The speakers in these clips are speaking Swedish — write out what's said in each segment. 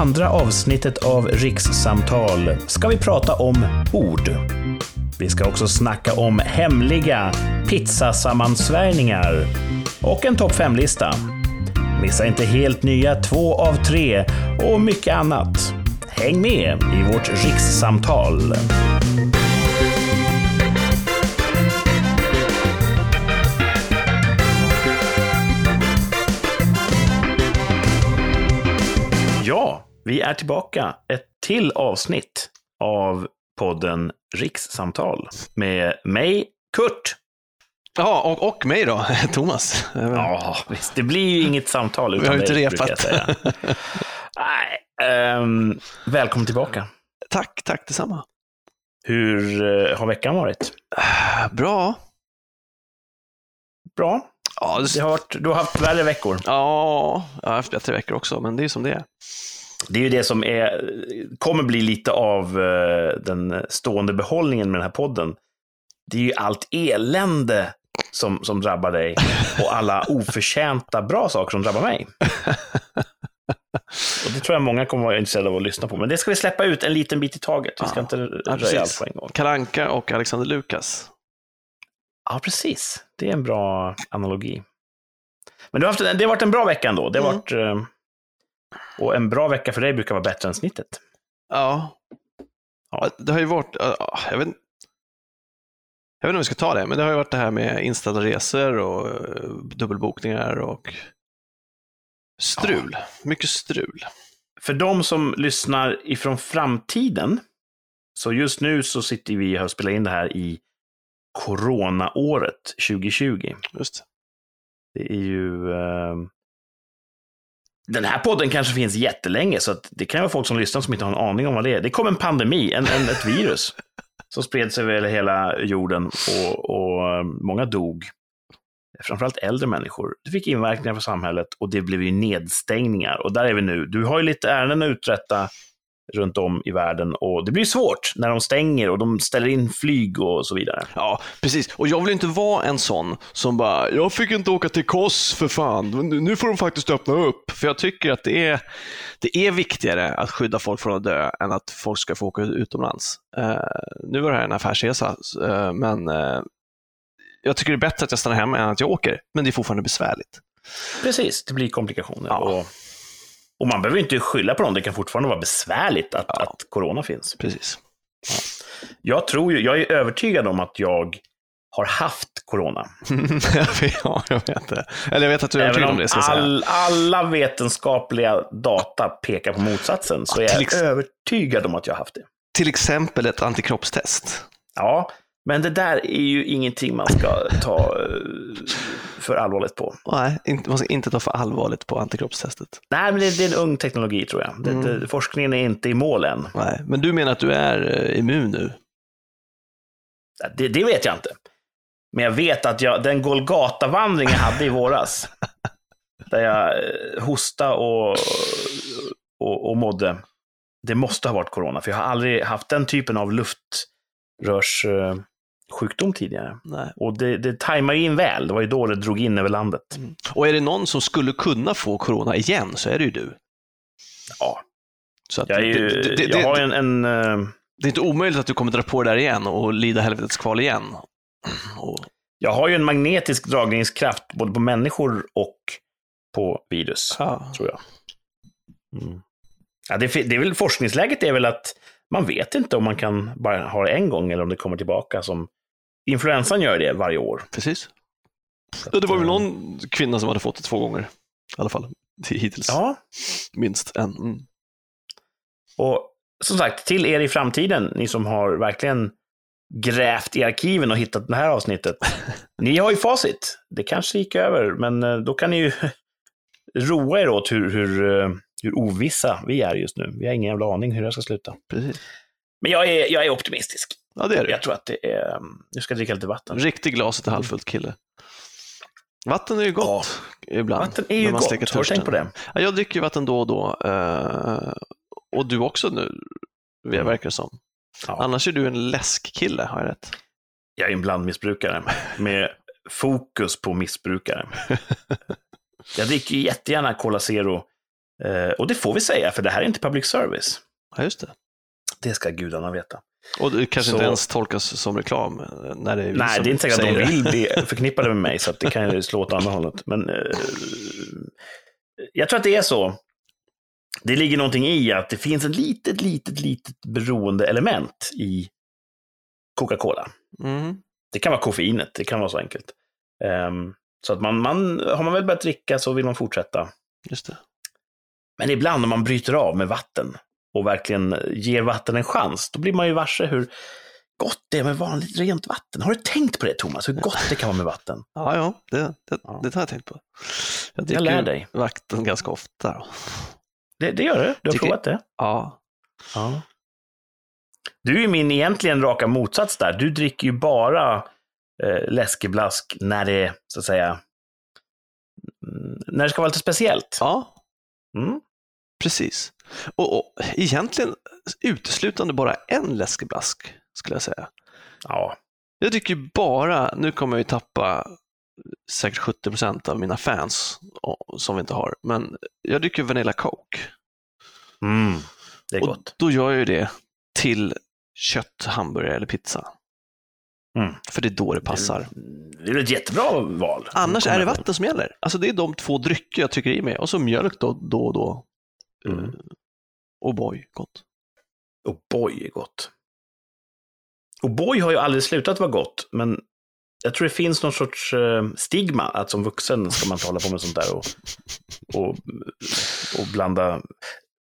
andra avsnittet av Rikssamtal ska vi prata om ord. Vi ska också snacka om hemliga pizzasammansvärjningar och en topp 5-lista. Missa inte helt nya två av tre och mycket annat. Häng med i vårt rikssamtal. Vi är tillbaka. Ett till avsnitt av podden Rikssamtal med mig, Kurt. Ja, och, och mig då, Thomas. Ja, visst. Det blir ju inget samtal Vi utan har ju inte dig, repat. Nej, ehm, välkommen tillbaka. Tack, tack detsamma. Hur eh, har veckan varit? Bra. Bra. Ja, det, Det har varit, du har haft värre veckor. ja, jag har haft bättre veckor också, men det är som det är. Det är ju det som är, kommer bli lite av eh, den stående behållningen med den här podden. Det är ju allt elände som, som drabbar dig och alla oförtjänta bra saker som drabbar mig. Och det tror jag många kommer vara intresserade av att lyssna på. Men det ska vi släppa ut en liten bit i taget. Vi ska Ja. inte Ja, röja precis. allt på en gång. Kalanka och Alexander Lukas. Ja, precis. Det är en bra analogi. Men har haft, det har varit en bra vecka ändå. Det har Mm. varit, eh, och en bra vecka för dig brukar vara bättre än snittet. Ja. Ja. Det har ju varit, ja, jag vet, jag vet inte om vi ska ta det, men det har ju varit det här med inställda resor och eh, dubbelbokningar och strul. Mycket strul. För de som lyssnar ifrån framtiden, så just nu så sitter vi och spelar in det här i coronaåret 2020. Just. Det är ju... Eh, den här podden kanske finns jättelänge, så det kan vara folk som lyssnar som inte har en aning om vad det är. Det kom en pandemi, en, en, ett virus, som spred sig över hela jorden och, och eh, många dog. Framförallt äldre människor. Det fick inverkningar på samhället och det blev ju nedstängningar. Och där är vi nu. Du har ju lite ärenden att uträtta runt om i världen och det blir svårt när de stänger och de ställer in flyg och så vidare. Ja, precis. Och jag vill inte vara en sån som bara, jag fick inte åka till Kos för fan, Nu- får de faktiskt öppna upp. För jag tycker att det är, det är viktigare att skydda folk från att dö än att folk ska få åka utomlands. Eh, nu var det här en affärsresa, eh, men eh, jag tycker det är bättre att jag stannar hemma än att jag åker. Men det är fortfarande besvärligt. Precis, det blir komplikationer. Ja. Och, och man behöver inte skylla på någon, det kan fortfarande vara besvärligt att, Ja. att corona finns. Precis. Jag tror ju, jag är övertygad om att jag har haft corona. ja, jag vet det. Eller jag vet att du är övertygad om det, ska jag säga. all, alla vetenskapliga data pekar på motsatsen, så Ja, är jag ex- övertygad om att jag har haft det. Till exempel ett antikroppstest. Ja, men det där är ju ingenting man ska ta eh, för allvarligt på. Nej, inte, man ska inte ta för allvarligt på antikroppstestet. Nej, men det, det är en ung teknologi tror jag. Det, Mm. det, forskningen är inte i mål än. Nej, men du menar att du är eh, immun nu? Det, det vet jag inte. Men jag vet att jag, den Golgata-vandring jag hade i våras, där jag eh, hosta och, och, och mådde, det måste ha varit corona, för jag har aldrig haft den typen av luftrörssjukdom tidigare. Nej. Och det, det tajmar ju in väl, det var ju då det drog in över landet. Och är det någon som skulle kunna få corona igen så är det ju du. Ja, Så att jag, är ju, det, det, jag har en, en eh, det är inte omöjligt att du kommer dra på det där igen och lida helvetets kval igen. Och, jag har ju en magnetisk dragningskraft både på människor och på virus. ja. tror jag. Mm. Ja, det är väl, forskningsläget är väl att man vet inte om man kan bara ha det en gång eller om det kommer tillbaka som influensan gör det varje år. Precis. Att, det var väl eh, någon kvinna som hade fått det två gånger. I alla fall hittills. Ja, Minst en. Mm. och som sagt, till er i framtiden, ni som har verkligen grävt i arkiven och hittat det här avsnittet. Ni har ju facit. Det kanske gick över, men eh, då kan ni ju roa er åt hur, hur, eh, hur ovissa vi är just nu. Vi har ingen jävla aning hur det ska sluta. Precis. Men jag är, jag är optimistisk. Ja, det är det. Jag tror att det är... Nu ska jag dricka lite vatten. Riktig glaset är halvfullt kille. Vatten är ju gott ibland. Vatten är ju gott. Har du tänkt på det? Ja, jag dricker ju vatten då och då. eh, och du också nu, Mm. verkar det som. Ja. Annars är du en läskkille, har jag rätt? Jag är en blandmissbrukare med fokus på missbrukare. Jag dricker ju jättegärna Cola Zero Eh, och det får vi säga, för det här är inte public service. Ja, just det. Det ska gudarna veta. Och det kanske Så- inte ens tolkas som reklam eh, när det är Nej, det är inte säkert att de vill bli förknippade med mig, så att det kan ju slå åt andra hållet. Men eh, jag tror att det är så. Det ligger någonting i att det finns ett litet, litet, litet beroende element i Coca-Cola. Mm. Det kan vara koffeinet, det kan vara så enkelt. Ehm, så att man, man, har man väl börjat dricka så vill man fortsätta. Just det. Men ibland när man bryter av med vatten och verkligen ger vatten en chans, då blir man ju varse hur gott det är med vanligt rent vatten. Har du tänkt på det, Thomas? Hur gott det kan vara med vatten? Ja, ja, det, det, det har jag tänkt på. Jag Jag dricker lär dig. vatten ganska ofta. Det, det gör du. Du har Tycker- provat det. Ja, Ja. Du är ju min egentligen raka motsats där. Du dricker ju bara eh, läskeblask när det, så att säga, när det ska vara lite speciellt. ja Mm. Precis. Och, och egentligen uteslutande bara en läskeblask, skulle jag säga. Ja. Jag tycker ju bara, nu kommer jag ju tappa säkert 70 procent av mina fans som vi inte har, men jag dricker Vanilla Coke. Mm. Det är Och gott. då gör jag ju det till kött, hamburgare eller pizza. Mm. För det är då det passar. Det är ett jättebra val. Annars är det vatten som gäller. Alltså det är de två drycker jag tycker i mig. Och så mjölk då, då och då. Mm. Eh, Och boy, gott. O'boy är gott. O'boy har ju aldrig slutat vara gott, men jag tror det finns någon sorts eh, stigma att som vuxen ska man inte hålla på med sånt där och, och, och blanda.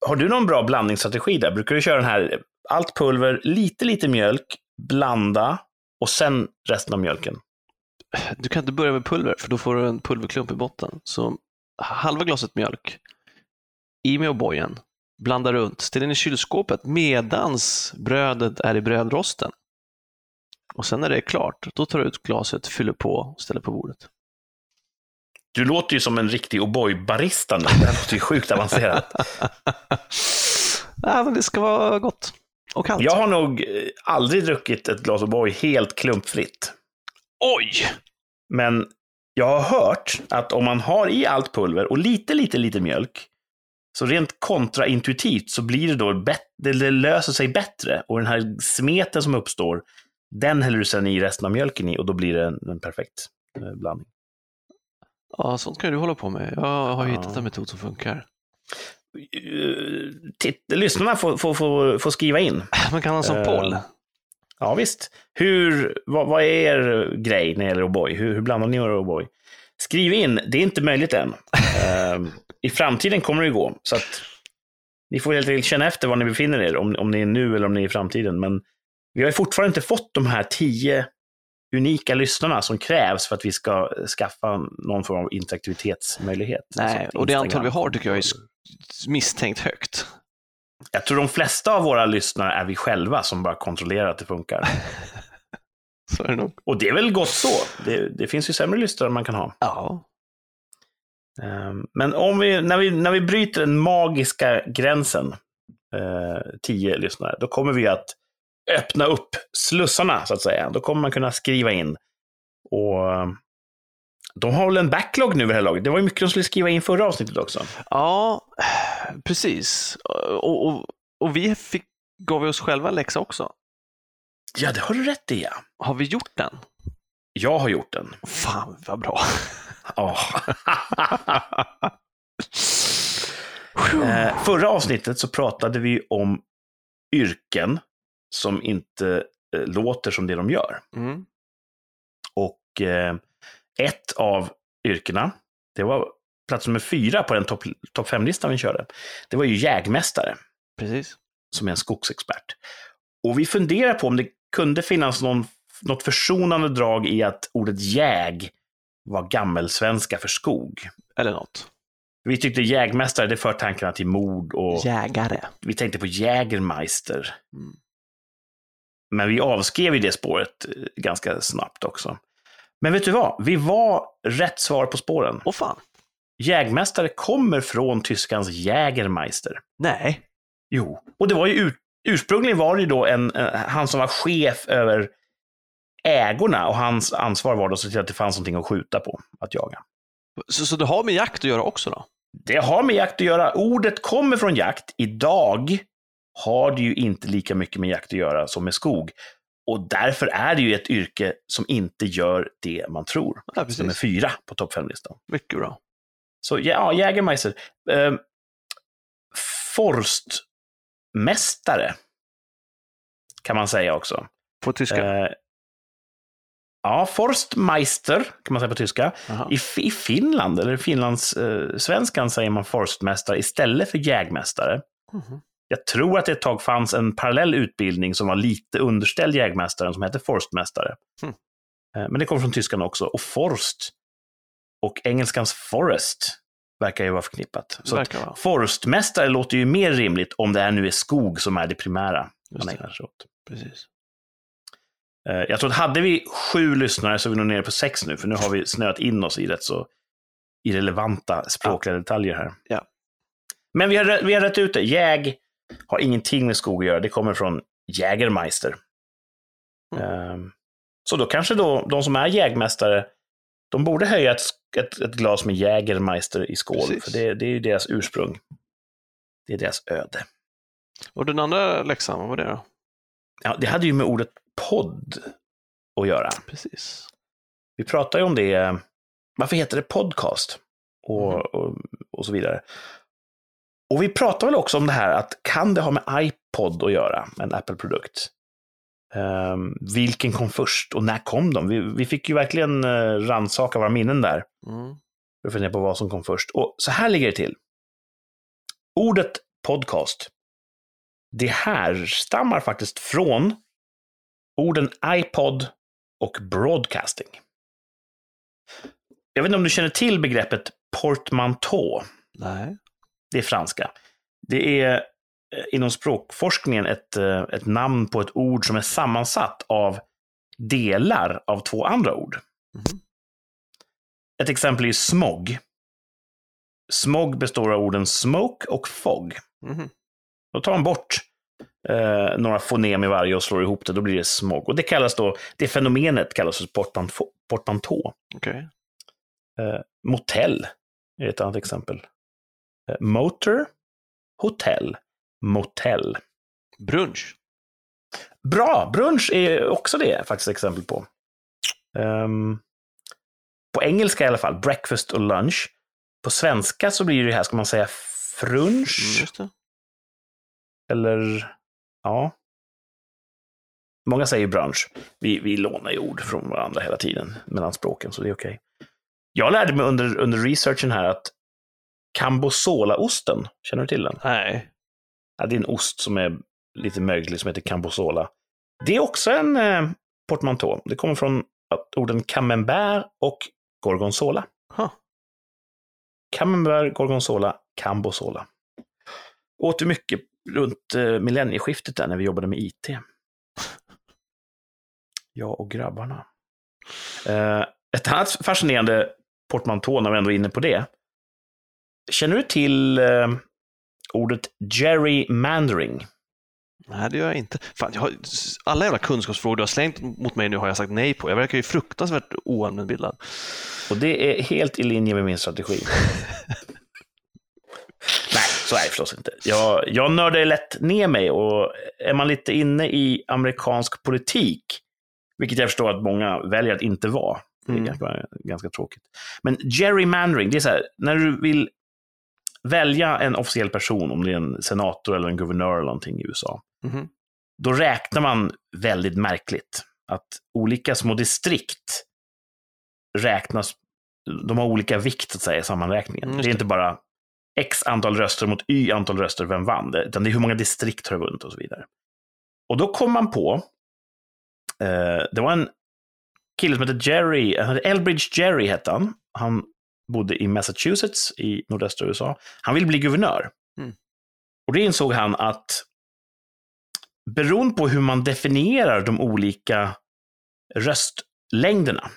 Har du någon bra blandningsstrategi där? Brukar du köra den här, allt pulver, lite, lite mjölk, blanda och sen resten av mjölken? Du kan inte börja med pulver, för då får du en pulverklump i botten. Så halva glaset mjölk, i med O'boyen, blanda runt, ställ in i kylskåpet medans brödet är i brödrosten. Och sen när det är klart, då tar du ut glaset, fyller på och ställer på bordet. Du låter ju som en riktig O'boy-barista nu. Det här låter ju sjukt avancerat. Nej, men det ska vara gott. Och kallt. Jag har nog eh, aldrig druckit ett glas O'boy helt klumpfritt. Oj! Men jag har hört att om man har i allt pulver och lite, lite, lite mjölk, så rent kontraintuitivt så blir det då bättre, det löser sig bättre. Och den här smeten som uppstår, den häller du sen i resten av mjölken i och då blir det en, en perfekt eh, blandning. Ja, sånt kan du hålla på med. Jag har ju Ja. hittat en metod som funkar. Eh, Titt, lyssnarna får, får, får, får skriva in. Man kan ha som Eh, poll. Ja, visst. Hur, vad, vad är er grej när det gäller O'boy? Hur, hur blandar ni er O'boy? Skriv in, det är inte möjligt än. I framtiden kommer det gå, så att ni får helt enkelt känna efter var ni befinner er, om, om ni är nu eller om ni är i framtiden. Men vi har ju fortfarande inte fått de här tio unika lyssnarna som krävs för att vi ska skaffa någon form av interaktivitetsmöjlighet. Nej, Alltså och det antal vi har tycker jag är misstänkt högt. Jag tror de flesta av våra lyssnare är vi själva som bara kontrollerar att det funkar. Så är det nog. Och det är väl gott så. Det, det finns ju sämre lyssnare man kan ha. Ja. Ehm, Men om vi, när, vi, när vi bryter den magiska gränsen, eh, tio lyssnare, då kommer vi att öppna upp slussarna, så att säga. Då kommer man kunna skriva in. Och eh, de har väl en backlog nu vid det här laget. Det var ju mycket de skulle skriva in förra avsnittet också. ja, precis. Och, och, och vi fick, gav vi oss själva läxa också. Ja, det har du rätt i, ja. Har vi gjort den? Jag har gjort den. Fan vad bra. Eh, förra avsnittet så pratade vi om yrken som inte eh, låter som det de gör. Mm. Och eh, ett av yrkena, det var plats nummer fyra på den topp top fem-listan vi körde. Det var ju jägmästare, Precis. som är en skogsexpert. Och vi funderar på om det kunde finnas någon, något försonande drag i att ordet jäg var gammelsvenska för skog. Eller något. Vi tyckte jägmästare, det för tankarna till mord och Jägare. vi tänkte på Jägermeister. Mm. Men vi avskrev ju det spåret eh, ganska snabbt också. Men vet du vad? Vi var rätt svar på spåren. Åh fan. Jägmästare kommer från tyskans Jägermeister. Nej. Jo, och det var ju ur, ursprungligen var det ju då en, eh, han som var chef över ägorna och hans ansvar var då att se till att det fanns någonting att skjuta på, att jaga. Så, så det har med jakt att göra också då? Det har med jakt att göra. Ordet kommer från jakt. Idag har det ju inte lika mycket med jakt att göra som med skog. Och därför är det ju ett yrke som inte gör det man tror. Ja, precis. fyra på topp fem-listan. Mycket bra. Så ja, Jägermeister. Eh, forstmästare kan man säga också. På tyska. Eh, ja, Forstmeister kan man säga på tyska. I, I Finland, eller Finlands eh, svenskan säger man forstmästare istället för jägmästare. Mhm. Jag tror att det ett tag fanns en parallell utbildning som var lite underställd jägmästaren som hette forstmästare. Hmm. Eh, Men det kommer från tyskan också. Och forst och engelskans forest verkar ju vara förknippat. Så att vara. forstmästare låter ju mer rimligt om det här nu är skog som är det primära Just man ägnar sig åt. Precis. Eh, Jag tror att hade vi sju lyssnare så är vi nog nere på sex nu, för nu har vi snöat in oss i rätt så irrelevanta språkliga detaljer här. Ja. Men vi har, vi har rätt ut det. Jäg har ingenting med skog att göra. Det kommer från Jägermeister. Mm. Ehm, Så då kanske då, de som är jägmästare, de borde höja ett, ett, ett glas med Jägermeister i skål, Precis. för det, det är ju deras ursprung. Det är deras öde. Och den andra läxan, vad var det då? Ja, det hade ju med ordet podd att göra. Precis. Vi pratar ju om det, varför heter det podcast? Och, Mhm. och, och så vidare. Och vi pratar väl också om det här att kan det ha med iPod att göra, en Apple-produkt? Ehm, vilken kom först och när kom de? Vi, vi fick ju verkligen uh, rannsaka våra minnen där. Mm. För att fundera på vad som kom först. Och så här ligger det till. Ordet podcast, det härstammar faktiskt från orden iPod och broadcasting. Jag vet inte om du känner till begreppet portmanteau. Nej. Det är franska. Det är eh, inom språkforskningen ett, eh, ett namn på ett ord som är sammansatt av delar av två andra ord. Mhm. Ett exempel är smog. Smog består av orden smoke och fog. Mhm. Då tar man bort eh, några fonem i varje och slår ihop det, då blir det smog. Och det kallas då, det fenomenet kallas för portmanteau. portmanteau. Okej. Eh, motell är ett annat exempel. Eh, motor, hotell, motell. Brunch. Bra! Brunch är också det faktiskt exempel på. Ehm, på engelska i alla fall, breakfast och lunch. På svenska så blir det här, ska man säga frunch? Mm. Eller, ja. Många säger brunch. Vi, vi lånar ju ord från varandra hela tiden mellan språken, så det är okej. Jag lärde mig under, under researchen här att Cambosola-osten, känner du till den? Nej. Ja, det är en ost som är lite möglig som heter Cambosola. Det är också en eh, portmanteau. Det kommer från att orden camembert och gorgonzola. Huh. Camembert, gorgonzola, cambosola. Åt vi mycket runt eh, millennieskiftet där när vi jobbade med IT. Jag och grabbarna. Eh, ett annat fascinerande portmanteau, när vi ändå är inne på det. Känner du till eh, ordet gerrymandering? Nej, det gör jag inte. Fan, jag har, alla jävla kunskapsfrågor du har slängt mot mig nu har jag sagt nej på. Jag verkar ju fruktansvärt oallmänbildad. Och det är helt i linje med min strategi. Nej, förstås inte. Jag, jag nördar lätt ner mig och är man lite inne i amerikansk politik, vilket jag förstår att många väljer att inte vara, det är Mm. ganska, ganska tråkigt. Men gerrymandering, det är så här, när du vill välja en officiell person, om det är en senator eller en guvernör eller någonting i USA, Mhm. då räknar man väldigt märkligt. Att olika små distrikt räknas, de har olika vikt så att säga, i sammanräkningen. Mm, det är inte bara x antal röster mot y antal röster, vem vann det? Utan det är hur många distrikt har vunnit och så vidare. Och då kom man på, eh, det var en kille som hette Jerry, han hette Elbridge Jerry hette han. Han bodde i Massachusetts i nordöstra USA. Han ville bli guvernör. Mm. Och det insåg han att beroende på hur man definierar de olika röstlängderna.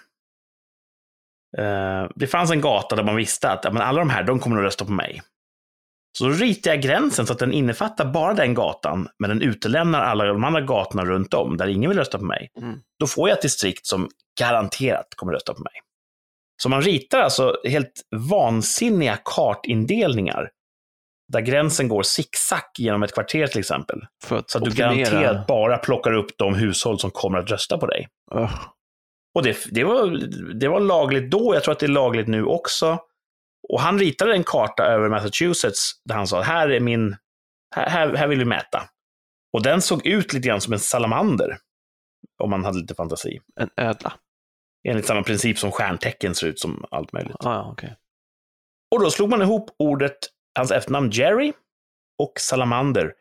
Eh, det fanns en gata där man visste att ja, men alla de här, de kommer att rösta på mig. Så då ritade jag gränsen så att den innefattar bara den gatan, men den utelämnar alla de andra gatorna runt om, där ingen vill rösta på mig. Mm. Då får jag ett distrikt som garanterat kommer rösta på mig. Så man ritar alltså helt vansinniga kartindelningar. Där gränsen går zigzag genom ett kvarter till exempel. Att Så att du optimera. garanterat bara plockar upp de hushåll som kommer att rösta på dig. Ugh. Och det, det, var, det var lagligt då, jag tror att det är lagligt nu också. Och han ritade en karta över Massachusetts där han sa, här är min, här, här, vill vi mäta. Och den såg ut lite grann som en salamander. Om man hade lite fantasi. En ödla. Enligt samma princip som stjärntecken ser ut som allt möjligt. Ah, ja, okej. Och då slog man ihop ordet, hans efternamn Jerry och salamander,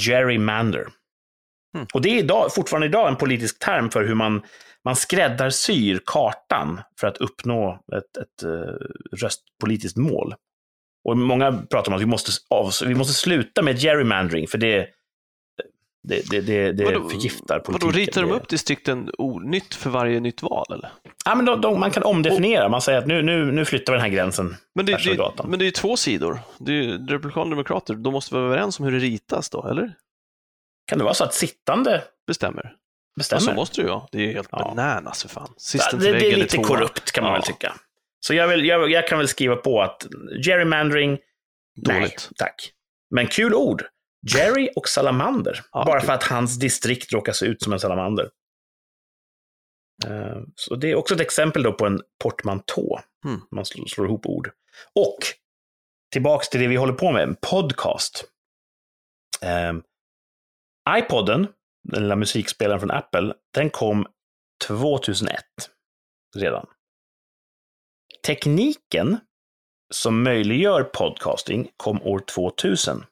gerrymander. Hmm. Och det är idag, fortfarande idag en politisk term för hur man, man skräddarsyr kartan för att uppnå ett, ett uh, röstpolitiskt mål. Och många pratar om att vi måste, av, vi måste sluta med gerrymandering, för det, det, det, det, det Vadå- förgiftar politiken. Vadå, ritar de upp distrikten nytt för varje nytt val eller? Ja, men de, de, man kan omdefiniera. Man säger att nu, nu, nu flyttar vi den här gränsen. Men det, det, men det är ju två sidor. Det är ju republikaner och demokrater. De måste vara överens om hur det ritas då, eller? Kan det vara så att sittande Bestämmer. Ja, bestämmer? så måste ju vara. Det är ju helt Ja. bananas för fan. Ja, det, det är lite tvåa. korrupt kan man Ja. väl tycka. Så jag, vill, jag, jag kan väl skriva på att gerrymandering, nej Dåligt. tack. Men kul ord. Jerry och salamander. Ja, bara kul. för att hans distrikt råkar se ut som en salamander. Eh, Så det är också ett exempel då på en portmantå. Mm. Man slår, ihop ord. Och tillbaks till det vi håller på med, en podcast. Um, iPodden, den lilla musikspelaren från Apple, den kom 2001 redan. Tekniken som möjliggör podcasting kom år 2000.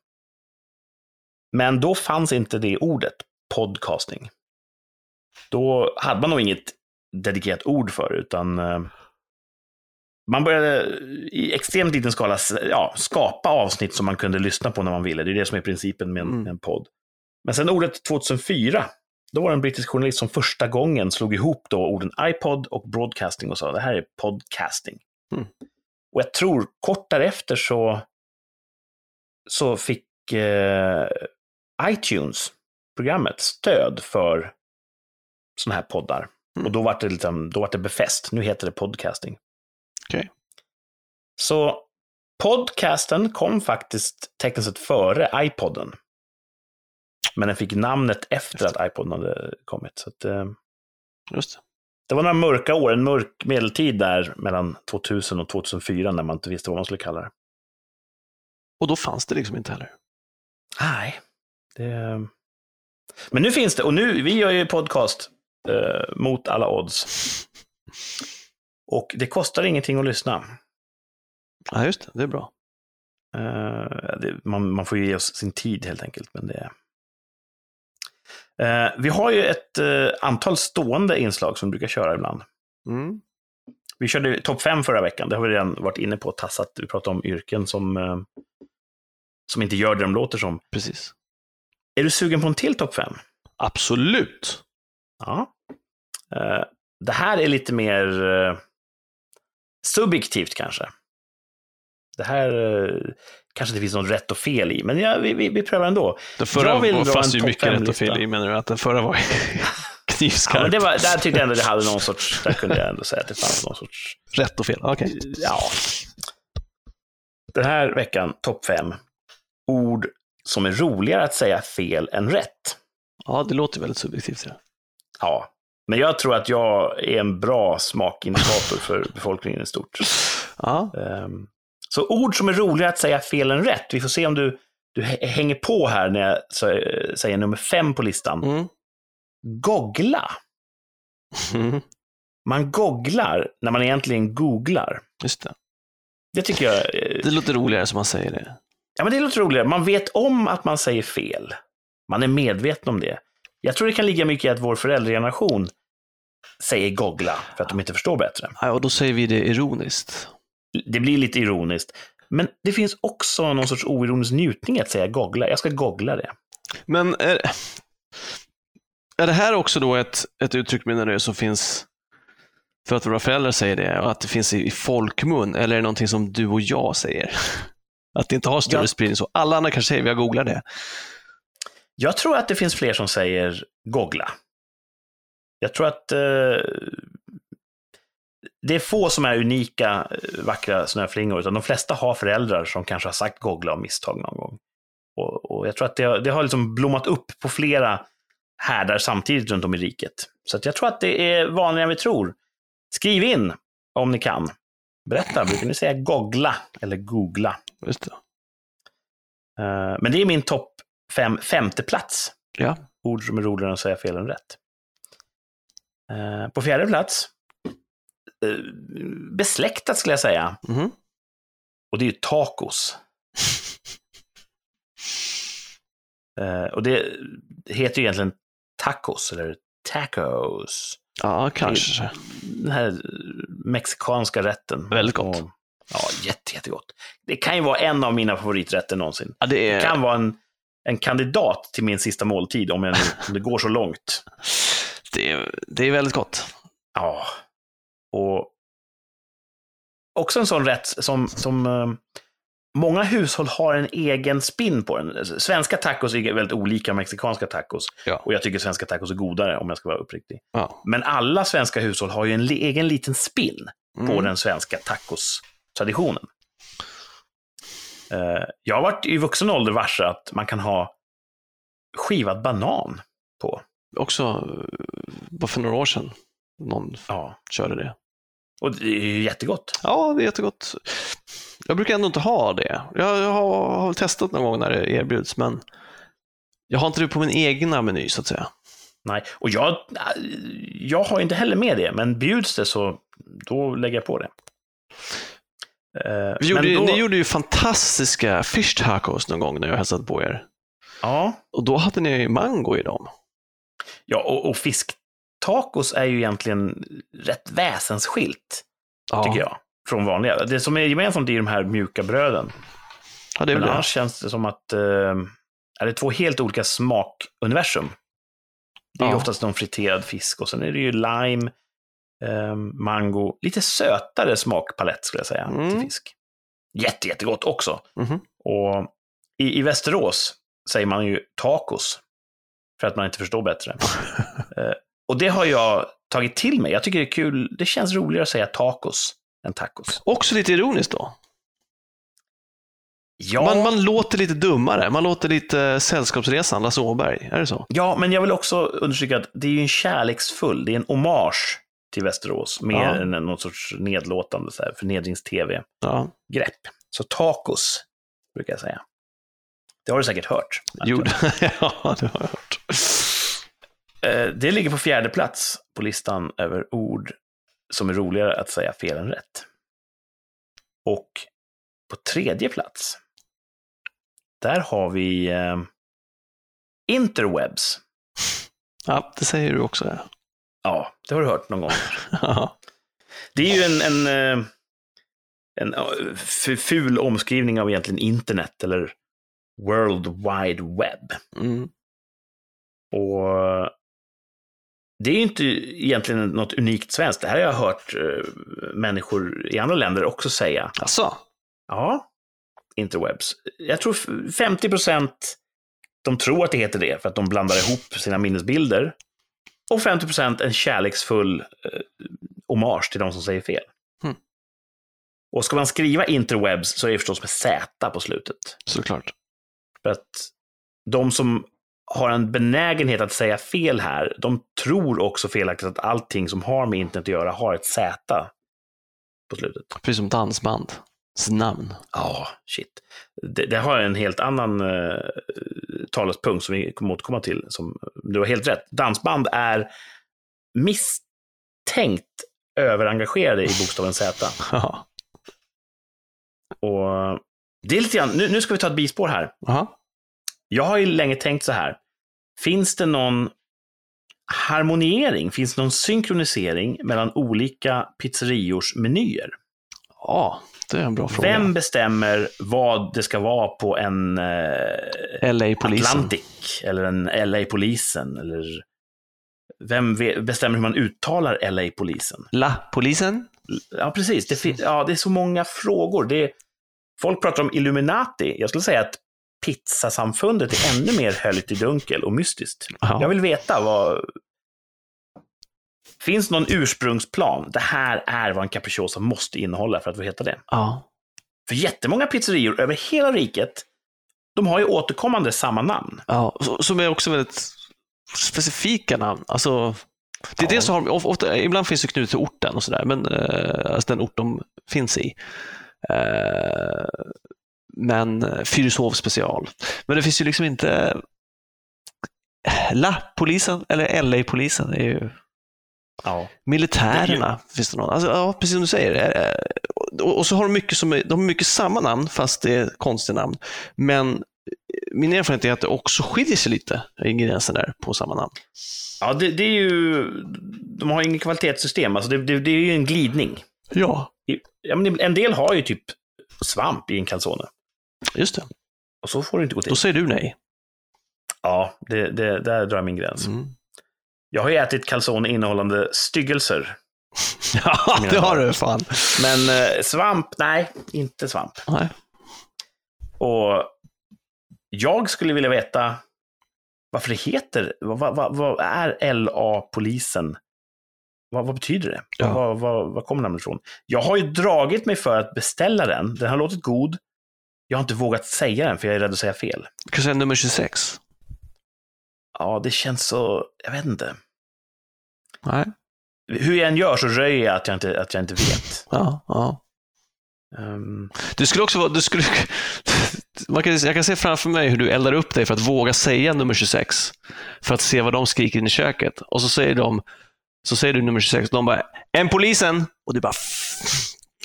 Men då fanns inte det ordet, podcasting. Då hade man nog inget dedikerat ord för utan eh, man började i extremt liten skala ja, skapa avsnitt som man kunde lyssna på när man ville. Det är det som är principen med en, Mm. en podd. Men sen ordet 2004, då var det en brittisk journalist som första gången slog ihop då orden iPod och broadcasting och sa det här är podcasting. Mm. Och jag tror kort därefter så, så fick eh, iTunes, programmet, stöd för sådana här poddar. Mm. Och då var det, liksom, då var det befäst. Nu heter det podcasting. Okej. Så podcasten kom faktiskt tekniskt sett före iPodden. Men den fick namnet efter att iPoden hade kommit. Så att, eh, Just det. det var några mörka år, en mörk medeltid där mellan 2000 och 2004 när man inte visste vad man skulle kalla det. Och då fanns det liksom inte heller. Nej. Det... Men nu finns det, och nu, vi gör ju podcast eh, mot alla odds. Och det kostar ingenting att lyssna. Ja, just det. Det är bra. Eh, det, man, man får ju ge oss sin tid helt enkelt. Men det... Eh, vi har ju ett eh, antal stående inslag som vi brukar köra ibland. Mm. Vi körde topp fem förra veckan, det har vi redan varit inne på, tassat. Vi pratade om yrken som, eh, som inte gör det de låter som. Precis. Är du sugen på en till topp fem? Absolut. Ja. Eh, det här är lite mer eh, subjektivt kanske. Det här eh, kanske det finns något rätt och fel i, men ja, vi, vi, vi prövar ändå. Den förra Jag vill var, fanns ju mycket rätt och fel i, menar du? Att den förra var Ja, knivskarp? men det var, där tyckte jag ändå det hade någon sorts, där kunde jag ändå säga att det fanns någon sorts, Rätt och fel, okej. ja. Den här veckan, topp fem, ord som är roligare att säga fel än rätt. Ja, det låter väldigt subjektivt. Ja. Ja, men jag tror att jag är en bra smakindikator för befolkningen i stort. Ja, Ehm, Så ord som är roligare att säga fel än rätt. Vi får se om du, du hä- hänger på här när jag sä- säger nummer fem på listan. mm. Googla. Mm. Man googlar när man egentligen googlar. just det. Det tycker jag eh, Det låter roligare som man säger det. ja, men det låter roligare. Man vet om att man säger fel. Man är medveten om det. Jag tror det kan ligga mycket i att vår föräldrageneration säger googla för att de inte förstår bättre. Ja, och då säger vi det ironiskt. Det blir lite ironiskt. Men det finns också någon sorts oironisk njutning att säga googla. Jag ska googla det. Men är, är det här också då ett, ett uttryck menar du, som finns för att våra föräldrar säger det och att det finns i, i folkmun eller är det någonting som du och jag säger? Att det inte har större Ja. spridning så. Alla andra kanske säger vi har googlat det. Jag tror att det finns fler som säger googla. Jag tror att eh, det är få som är unika, eh, vackra snöflingor, utan de flesta har föräldrar som kanske har sagt goggla av misstag någon gång. Och, och jag tror att det, har- det har liksom blommat upp på flera härdar samtidigt runt om i riket. Så att jag tror att det är vanligare än vi tror. Skriv in om ni kan. Berätta, brukar ni säga goggla eller googla? Just det. Eh, Men det är min topp fem, femte plats. Ja. Ord som är roligare än att säga fel än rätt. Eh, På fjärde plats, besläktat skulle jag säga, Mhm. och det är ju tacos. Eh, Och det heter ju egentligen tacos, eller tacos. Ja, kanske. Den här mexikanska rätten. Väldigt gott. Och, ja, jätte, jättegott. Det kan ju vara en av mina favoriträtter någonsin. Ja, det Det är... kan vara en, en kandidat till min sista måltid om, jag om det går så långt. Det det är väldigt gott. Ja. Och också en sån rätt som, som eh, många hushåll har en egen spin på den. Svenska tacos är väldigt olika mexikanska tacos. Ja. Och jag tycker svenska tacos är godare om jag ska vara uppriktig. Ja. Men alla svenska hushåll har ju en egen liten spin på Mm. den svenska tacos-traditionen. Eh, jag har varit i vuxen ålder varse att man kan ha skivad banan på. Också eh, bara för några år sedan någon Ja. körde det. Och det är ju jättegott. Ja, det är jättegott. Jag brukar ändå inte ha det. Jag, har, har testat någon gång när det erbjuds, men jag har inte det på min egna meny så att säga. Nej, och jag, jag har inte heller med det, men bjuds det så då lägger jag på det. Eh, Vi gjorde, men då, Ni gjorde ju fantastiska fish tacos någon gång när jag hälsade på er. Ja, Och då hade ni mango i dem. ja och, och fisktacos är ju egentligen rätt väsensskilt, Ja, tycker jag, från vanliga. Det som är gemensamt är de här mjuka bröden. Ja, det är Men det. annars känns det som att eh, är det två helt olika smakuniversum. Det är Ja. oftast någon friterad fisk och sen är det ju lime, eh, mango, lite sötare smakpalett skulle jag säga Mm. till fisk. Jätte, jättegott också. Mhm. Och i, i Västerås säger man ju tacos för att man inte förstår bättre. och det har jag tagit till mig. Jag tycker det är kul. Det känns roligare att säga tacos än tacos. Också lite ironiskt då. Ja, Man, man låter lite dummare. Man låter lite Sällskapsresan, Lasse Åberg. Är det så? Ja, men jag vill också understryka att det är ju en kärleksfull, det är en hommage till Västerås, mer Ja. än någon sorts nedlåtande så här, förnedrings-tv-grepp. Ja, Så tacos, brukar jag säga. Det har du säkert hört. jo, ja det har jag hört. Eh, Det ligger på fjärde plats på listan över ord som är roligare att säga fel än rätt. Och på tredje plats, där har vi eh, interwebs. Ja, det säger du också. Ja. Ja, det har du hört någon gång. Ja. Det är ju en, en, eh, en eh, f- ful omskrivning av egentligen internet eller World Wide Web. Mm. Och det är ju inte egentligen något unikt svenskt. Det här har jag hört eh, människor i andra länder också säga. Alltså, Ja, interwebs. Jag tror f- 50 procent de tror att det heter det för att de blandar ihop sina minnesbilder. Och 50 procent en kärleksfull eh, hommage till de som säger fel. Hmm. Och ska man skriva interwebs så är det förstås med Z på slutet. såklart. För att de som har en benägenhet att säga fel här, de tror också felaktigt att allting som har med internet att göra har ett Z på slutet. Precis som dansband. namn. Ja, shit. Det, det har en helt annan uh, talespunkt som vi kommer återkomma till. Som, du har helt rätt. Dansband är misstänkt överengagerade i bokstaven Z. Ja. Och det är lite grann, nu, nu ska vi ta ett bispår här. Jaha. Jag har ju länge tänkt så här. Finns det någon harmoniering, finns det någon synkronisering mellan olika pizzeriors menyer? Ja, det är en bra fråga. Vem bestämmer vad det ska vara på en eh, LA-polisen. Atlantic eller en LA-polisen? Eller vem ve- bestämmer hur man uttalar LA-polisen? La-polisen? Ja, precis. Det, ja, det är så många frågor. Det folk pratar om Illuminati. Jag skulle säga att pizzasamfundet är ännu mer höljt i dunkel och mystiskt. Ja. Jag vill veta vad... Finns någon ursprungsplan? Det här är vad en capricciosa måste innehålla för att få heta det. Ja. För jättemånga pizzerior över hela riket, de har ju återkommande samma namn. ja. Som är också väldigt specifika namn. Alltså, det är Ja. det som har, of- ofta, ibland finns det knutet till orten och sådär, men eh, alltså den ort de finns i. Eh, men eh, Fyrishov special. Men det finns ju liksom inte La-polisen eller LA-polisen är ju Ja. Militärerna, finns det någon? Alltså, ja, precis som du säger. Eh, Och, så har de mycket, som, de har mycket samma namn, fast det är konstiga namn. Men eh, min erfarenhet är att det också skiljer sig lite, ingredienserna där, på samma namn. Ja, det, det är ju... De har ju inget kvalitetssystem, alltså det, det, det är ju en glidning. Ja. Ja, men en del har ju typ svamp i en calzone. Just det. Och så får det inte gå till. Då säger du nej. Ja, det, det, där drar jag min gräns. Mm. Jag har ju ätit calzone innehållande styggelser. Ja, det har du fan. Men eh, svamp, nej, inte svamp. Nej. Och jag skulle vilja veta varför det heter, vad, vad, vad, är LA-polisen? Vad, vad betyder det? Ja. Vad, vad, vad kommer namnet ifrån? Jag har ju dragit mig för att beställa den. Den har låtit god. Jag har inte vågat säga den för jag är rädd att säga fel. Kan jag säga nummer 26? Ja, det känns så, jag vet inte. Nej. Hur jag än gör så röjer jag att jag inte, att jag inte vet. Ja, ja. Ehm, Det skulle också vara, det skulle, man kan, jag kan se framför mig hur du eldar upp dig för att våga säga nummer 26. För att se vad de skriker in i köket. Och så säger de, så säger du nummer 26 och de bara, en polisen! Och du bara,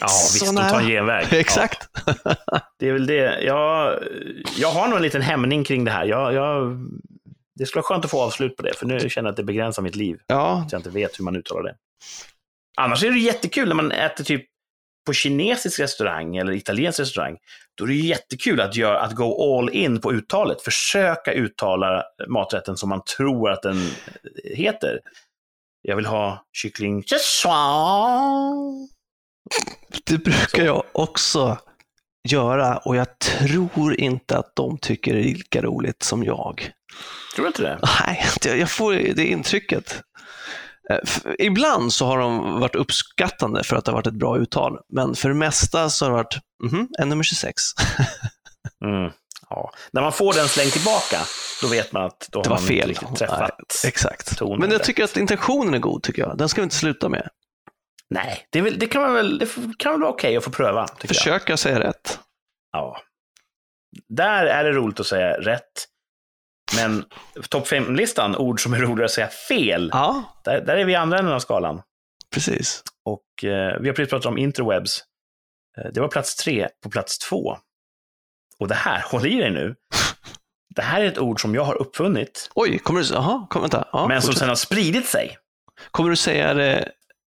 ja, Så visst, de nära. tar en genväg. exakt. Ja, det är väl det. Jag, jag har nog en liten hämning kring det här. Jag, jag, det skulle vara skönt att få avslut på det, för nu känner jag att det begränsar mitt liv. Ja, Att jag inte vet hur man uttalar det. Annars är det jättekul när man äter typ på kinesisk restaurang eller italiensk restaurang. Då är det jättekul att, göra, att gå all in på uttalet. Försöka uttala maträtten som man tror att den heter. Jag vill ha kyckling. Det brukar jag också göra och jag tror inte att de tycker det är lika roligt som jag. Tror du inte det? Nej, jag får det intrycket. Eh, Ibland så har de varit uppskattande för att det har varit ett bra uttal, men för det mesta så har det varit, mhm, en nummer 26. Mm. Ja. När man får den slängd tillbaka, då vet man att då Det har var man fel. inte riktigt träffat. Nej, exakt. tonen Men jag rätt. tycker att intentionen är god, tycker jag. Den ska vi inte sluta med. Nej, det, väl, det kan man väl, det kan väl vara okej att få pröva. Jag. Försöka säga rätt. Ja. Där är det roligt att säga rätt. Men topp 5-listan, ord som är roligare att säga fel, Ja, där, där är vi i andra änden av skalan. precis. Och eh, vi har precis pratat om interwebs. Eh, det var plats tre på plats två. Och det här, håll i dig nu. Det här är ett ord som jag har uppfunnit, Oj, kommer du, aha, kom, vänta. Ja, men som fortsätt. sen har spridit sig. Kommer du säga det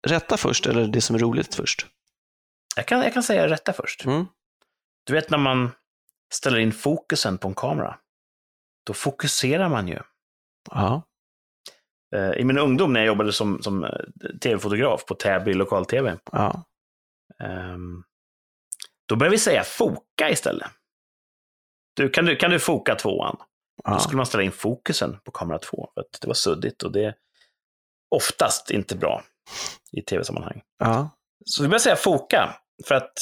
rätta först eller det som är roligt först? Jag kan, jag kan säga rätta först. Mm. Du vet när man ställer in fokusen på en kamera, då fokuserar man ju. Ja. Eh, I min ungdom när jag jobbade som, som eh, tv-fotograf på Täby lokal-tv, ja. ehm, då började vi säga foka istället. Du, kan, du, kan du foka tvåan? Då ja. skulle man ställa in fokusen på kamera två, för att det var suddigt och det är oftast inte bra i tv-sammanhang. ja. Så vi börjar säga foka, för att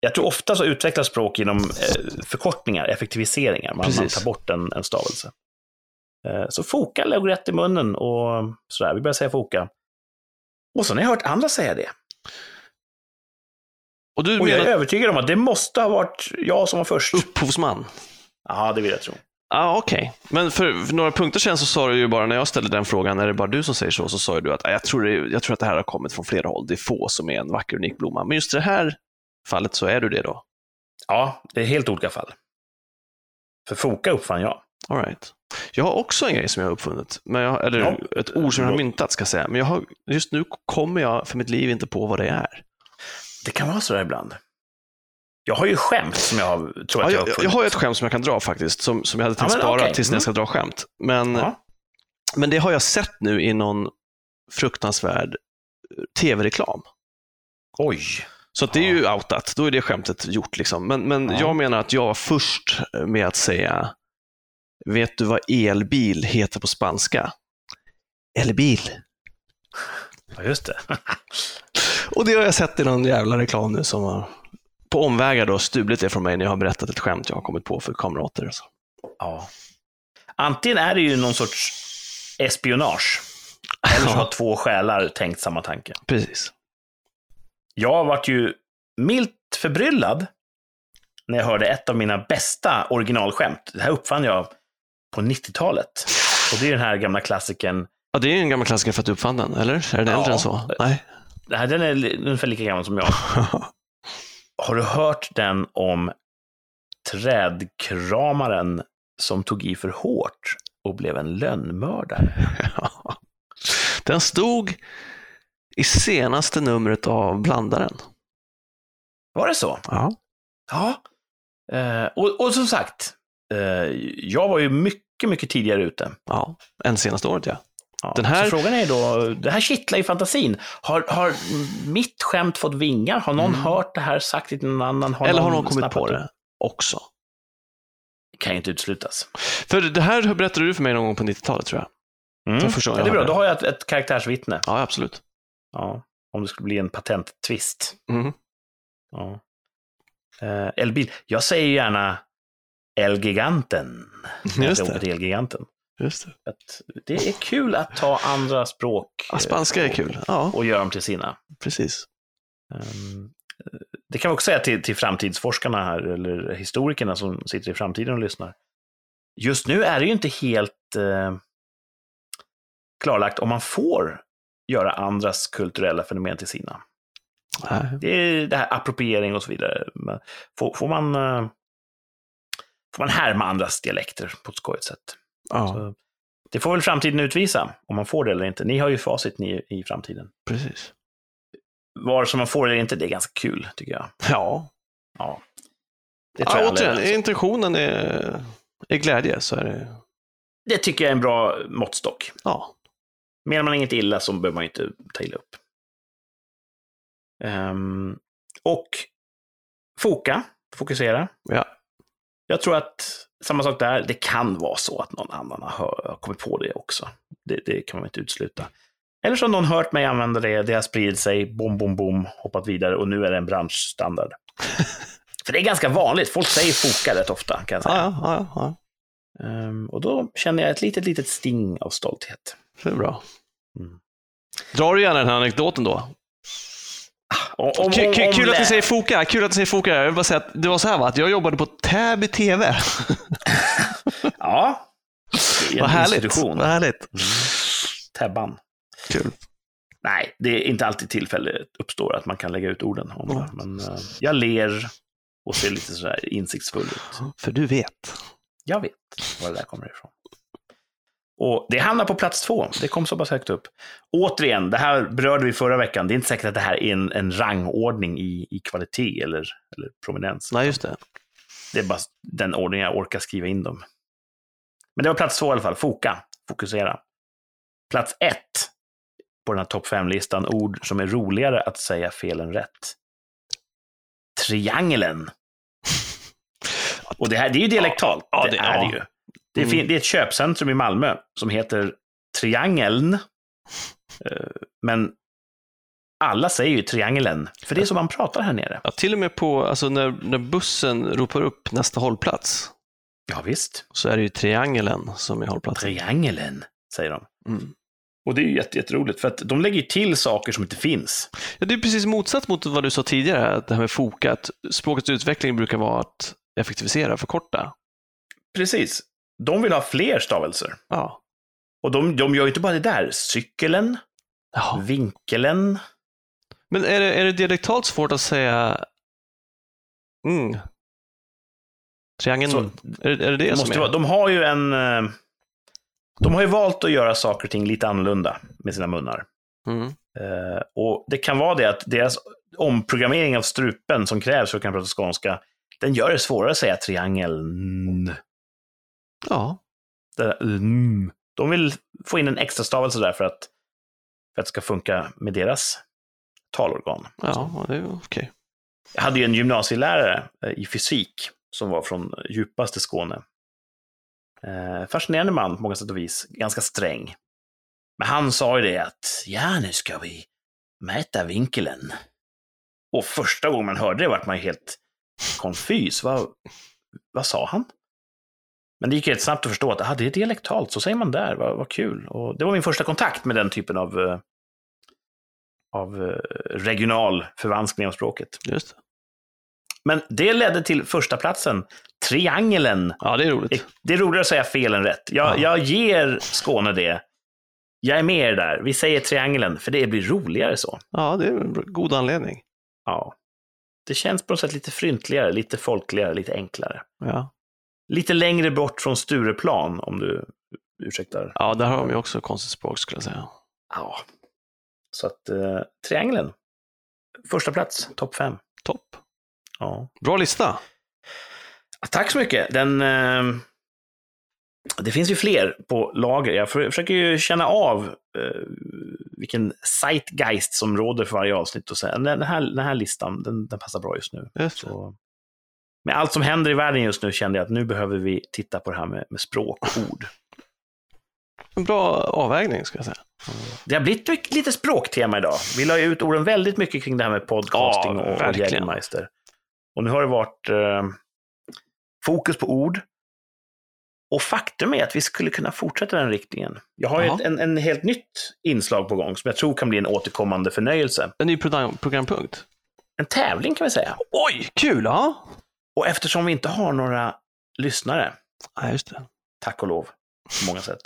jag tror ofta så utvecklas språk genom eh, förkortningar, effektiviseringar. Man, man tar bort en, en stavelse. Eh, så foka låg rätt i munnen och sådär. Vi börjar säga foka. Och så har jag hört andra säga det. Och du Och jag är menar övertygad om att det måste ha varit jag som var först. upphovsman? Ja, det vill jag tro. Ja, okej. Men för, för några punkter sen så sa du ju bara, när jag ställde den frågan, är det bara du som säger så, så sa du att "Ah, jag tror, det, jag tror att det här har kommit från flera håll. Det är få som är en vacker unik blomma. Men just i det här fallet så är du det då? Ja, det är helt olika fall. För foka uppfann jag. All right. Jag har också en grej som jag har uppfunnit, men jag, eller Ja. ett ord som jag har myntat ska jag säga. Men jag har, just nu kommer jag för mitt liv inte på vad det är. Det kan vara sådär ibland. Jag har ju skämt som jag har, tror att Ja, jag har jag, uppfunnit. jag har ett skämt som jag kan dra faktiskt, som, som jag hade tänkt Ja, spara okej. tills när jag Mm. ska dra skämt. Men, Ja. men det har jag sett nu i någon fruktansvärd tv-reklam. Oj. Så det är ju outat, då är det skämtet gjort. Liksom. Men, men Ja. jag menar att jag var först med att säga, vet du vad elbil heter på spanska? Elbil. Ja, just det. Och det har jag sett i någon jävla reklam nu som har på omvägar då stulit det från mig när jag har berättat ett skämt jag har kommit på för kamrater. Så. Ja. Antingen är det ju någon sorts espionage, eller så har två själar tänkt samma tanke. Precis. Jag varit ju milt förbryllad när jag hörde ett av mina bästa originalskämt. Det här uppfann jag på 90-talet. Och det är den här gamla klassikern. Ja, det är ju en gammal klassiker för att du uppfann den, eller? Är den Ja. äldre än så? Nej. Här, den är ungefär lika gammal som jag. Har du hört den om trädkramaren som tog i för hårt och blev en lönnmördare? den stod i senaste numret av Blandaren. Var det så? Ja. Ja. Eh, och, och som sagt, eh, jag var ju mycket, mycket tidigare ute. ja. Än senaste året, ja. Ja, Den här- Så frågan är då, det här kittlar i fantasin. Har, har mitt skämt fått vingar? Har någon Mm. hört det här, sagt det till någon annan? Har Eller har någon kommit på upp? det också? kan ju inte uteslutas. För det här berättade du för mig någon gång på 90-talet, tror jag. Mm. Ja, det är bra, då har jag ett, ett karaktärsvittne. Ja, absolut. Ja, om det skulle bli en patenttvist. Mm. Ja. Eh, Elbil, jag säger ju gärna Elgiganten. Just det. Elgiganten. Just det. Att det är kul att ta andra språk Ja, spanska är eh, kul. Ja, och, göra dem till sina. precis. Ehm, Det kan vi också säga till, till framtidsforskarna här, eller historikerna som sitter i framtiden och lyssnar. Just nu är det ju inte helt eh, klarlagt om man får göra andras kulturella fenomen till sina. Nej. Det är det här appropriering och så vidare. Får, får, man, eh, får man härma andras dialekter på ett skojigt sätt? Ja, det får väl framtiden utvisa, om man får det eller inte. Ni har ju facit ni i framtiden. precis. Var som man får det eller inte, det är ganska kul, tycker jag. Ja, Ja. Det tror ja jag återigen, om. intentionen är, är glädje så är det... Det tycker jag är en bra måttstock. Ja, Menar man inget illa så behöver man inte ta illa upp. Ehm, och foka, fokusera. ja. Jag tror att samma sak där, det kan vara så att någon annan har, kommit på det också. Det, det kan man inte utesluta. Eller så har någon hört mig använda det, det har spridit sig, bom, bom, bom, hoppat vidare och nu är det en branschstandard. För det är ganska vanligt, folk säger foka rätt ofta kan jag säga. Ja, ja, ja. Ehm, och då känner jag ett litet, litet sting av stolthet. Det är bra. Mm. Drar du gärna den här anekdoten då? Om, om, Kul, kul, att ni säger foka, kul att ni säger foka. Jag vill bara säga att det var så här va, att jag jobbade på Täby TV. Ja. Det är en Vad härligt. Vad härligt. Täbban. Kul. Nej, det är inte alltid tillfälle uppstår att man kan lägga ut orden om det. Mm. Men eh, jag ler och ser lite sådär insiktsfull ut. För du vet. Jag vet var det där kommer ifrån. Och det hamnar på plats två. Det kom så pass högt upp. Återigen, det här berörde vi förra veckan. Det är inte säkert att det här är en, en rangordning i, i kvalitet eller, eller prominens. Nej, just det. Det är bara den ordning jag orkar skriva in dem. Men det var plats två i alla fall. Foka. Fokusera. Plats ett på den här topp fem-listan. Ord som är roligare att säga fel än rätt. Triangeln. Och det här det är ju dialektalt. Ja, det, det- är ja. det ju. Det är, Mm. det är ett köpcentrum i Malmö som heter Triangeln. Eh, Men alla säger ju Triangeln, för det är så man pratar här nere. Ja, till och med på, alltså när, när bussen ropar upp nästa hållplats Ja, visst. så är det ju triangeln som är hållplatsen. Triangeln, säger de. Mm. Och det är ju jätte, jätteroligt, för att de lägger till saker som inte finns. Ja, det är precis motsatt mot vad du sa tidigare, det här med foka, att språkets utveckling brukar vara att effektivisera, förkorta. Precis. De vill ha fler stavelser. Ja. Och de, de gör ju inte bara det där. Cykelen, ja. vinkelen. Men är det, är det dialektalt svårt att säga mm. Triangeln, Så, är, är det det det som måste är? vara, de har ju en... eh, De har ju valt att göra saker och ting lite annorlunda med sina munnar. Mm. Eh, och det kan vara det att deras omprogrammering av strupen som krävs för att kunna prata skånska, den gör det svårare att säga triangeln. Ja, där, mm. De vill få in en extra stavelse där för att, för att det ska funka med deras talorgan. ja, det är okej. Jag hade ju en gymnasielärare eh, i fysik som var från djupaste Skåne. Eh, fascinerande man på många sätt och vis, ganska sträng. Men han sa ju det att, ja nu ska vi mäta vinkeln. Och första gången man hörde det vart man helt konfys. Vad, vad sa han? Men det gick rätt snabbt att förstå att ah, det är dialektalt, så säger man där, vad, vad kul. Och det var min första kontakt med den typen av, eh, av eh, regional förvanskning av språket. Just. Men det ledde till första platsen, triangeln. Ja, det är roligt. Det är roligare att säga fel än rätt. Jag, Ja. jag ger Skåne det. Jag är med er där. Vi säger triangeln, för det blir roligare så. Ja, det är en god anledning. Ja. Det känns på något sätt lite fryntligare, lite folkligare, lite enklare. Ja, Lite längre bort från Stureplan, om du ursäktar. ja där har de ju också konstigt språk skulle jag säga. Ja. Så att, eh, triangeln. Första plats, topp fem. Topp. Ja. Bra lista. Tack så mycket. Den, eh, det finns ju fler på lager. Jag för, försöker ju känna av eh, vilken zeitgeist som råder för varje avsnitt. Och sen, den, här, den här listan, den, den passar bra just nu. Just. Så, med allt som händer i världen just nu kände jag att nu behöver vi titta på det här med, med språk och ord. En bra avvägning ska jag säga. Det har blivit lite språktema idag. Vi la ju ut orden väldigt mycket kring det här med podcasting Ja, och. Jägermeister. Och nu har det varit eh, fokus på ord. Och faktum är att vi skulle kunna fortsätta den riktningen. Jag har ju ett, en, en helt nytt inslag på gång som jag tror kan bli en återkommande förnöjelse. En ny program, programpunkt. En tävling kan vi säga. Oj, kul! Ja, Och eftersom vi inte har några lyssnare, ja just det. tack och lov, på många sätt,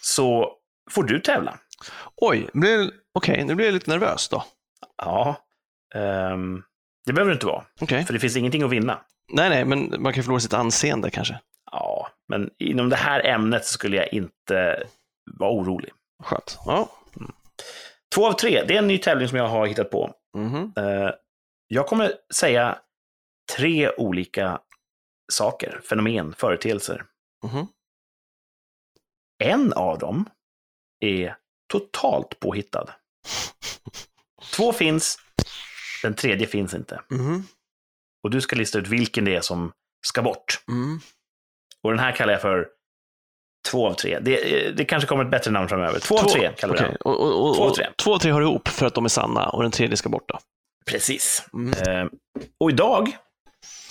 så får du tävla. Oj, okej, nu blir jag lite nervös då. Ja, ehm, det behöver det inte vara, Okej. för det finns ingenting att vinna. Nej, nej, men man kan förlora sitt anseende kanske. Ja, men inom det här ämnet skulle jag inte vara orolig. Skönt. Ja. Två av tre, det är en ny tävling som jag har hittat på. Mhm. Eh, Jag kommer säga tre olika saker, fenomen, företeelser. Mhm. En av dem är totalt påhittad. Två finns, den tredje finns inte. Mhm. Och du ska lista ut vilken det är som ska bort. Mm. Och den här kallar jag för två av tre. Det, det kanske kommer ett bättre namn framöver. Två, av tre kallar vi okej. den. Och, och, och, Två av tre. Två av tre hör ihop för att de är sanna och den tredje ska bort då. Precis. Mm. Eh, och idag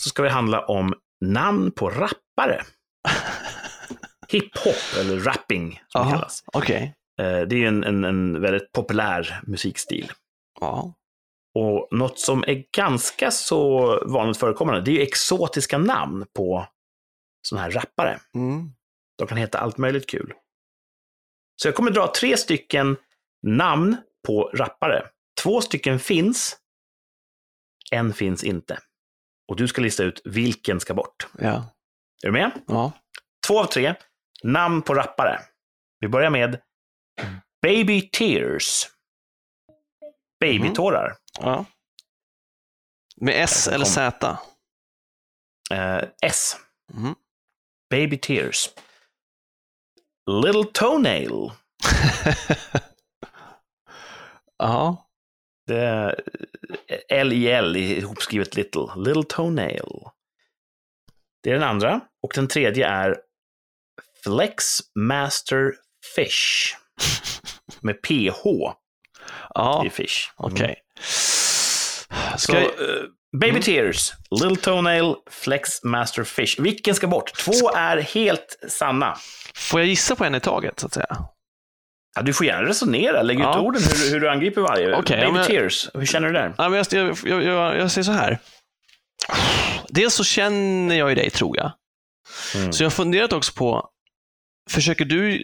så ska det handla om namn på rappare. Hiphop, eller rapping som det Aha. kallas. Okej. Eh, det är en, en, en väldigt populär musikstil. Ja. Och något som är ganska så vanligt förekommande, det är ju exotiska namn på sådana här rappare. Mm. De kan heta allt möjligt kul. Så jag kommer dra tre stycken namn på rappare. Två stycken finns, en finns inte. Och du ska lista ut vilken ska bort. Ja. Är du med? Ja. Två av tre. Namn på rappare. Vi börjar med Baby Tears. Babytårar. ja. Med S eller Z? Eh, S. Mhm. Baby Tears. Little Toenail. Ja. Det är L-I-L ihopskrivet little. Little toenail. Det är den andra. Och den tredje är Flex Master Fish. Med PH Ja, i fish. okej. Så, Ska jag... eh, Baby Mm. Tears, Little Toenail, Flex Master Fish. Vilken ska bort? Två är helt sanna. Får jag gissa på en i taget, så att säga? Ja, du får gärna resonera, lägg ut Ja. orden hur, hur du angriper varje. Okej, Baby men- Tears, hur känner du där? Ja, men jag, jag, jag, jag, säger så här. Dels så känner jag ju dig, tror jag. Mm. Så jag har funderat också på, försöker du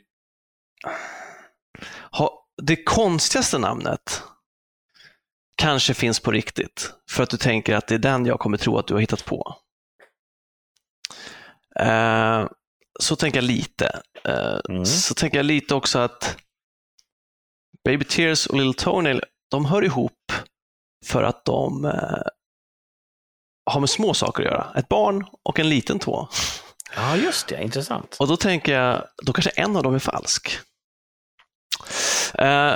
ha det konstigaste namnet kanske finns på riktigt, för att du tänker att det är den jag kommer tro att du har hittat på. Eh, så tänker jag lite. Eh, Mm. Så tänker jag lite också att Baby Tears och Little Toenail, de hör ihop för att de eh, har med små saker att göra. Ett barn och en liten tå. Ja, just det. Intressant. Och då tänker jag, då kanske en av dem är falsk. Eh,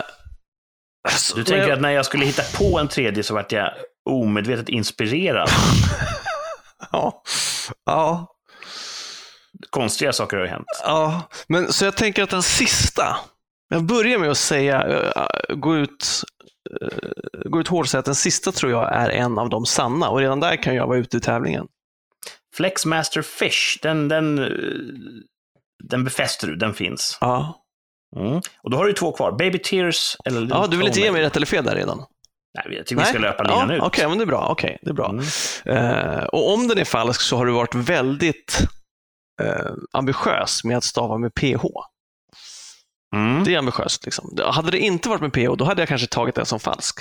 Du tänker men- att när jag skulle hitta på en tredje så vart jag omedvetet inspirerad. Ja. Ja. Konstiga saker har ju hänt. ja. Men, så jag tänker att den sista, Jag börjar med att säga, äh, gå ut, äh, gå ut hårt och säga att den sista tror jag är en av de sanna och redan där kan jag vara ute i tävlingen. Flexmaster Fish, den, den, eh, den befäster du, den finns. Ja, Mm. Och då har du två kvar, Baby Tears eller Little ja du vill inte ge mig rätt eller fel där redan? Nej, jag tycker vi ska löpa linan ja, ut. Okej, men det är bra. Okej, det är bra. Mm. Eh, och om den är falsk så har du varit väldigt eh, ambitiös med att stava med PH. Mm. Det är ambitiöst. Liksom. Hade det inte varit med PH, då hade jag kanske tagit den som falsk.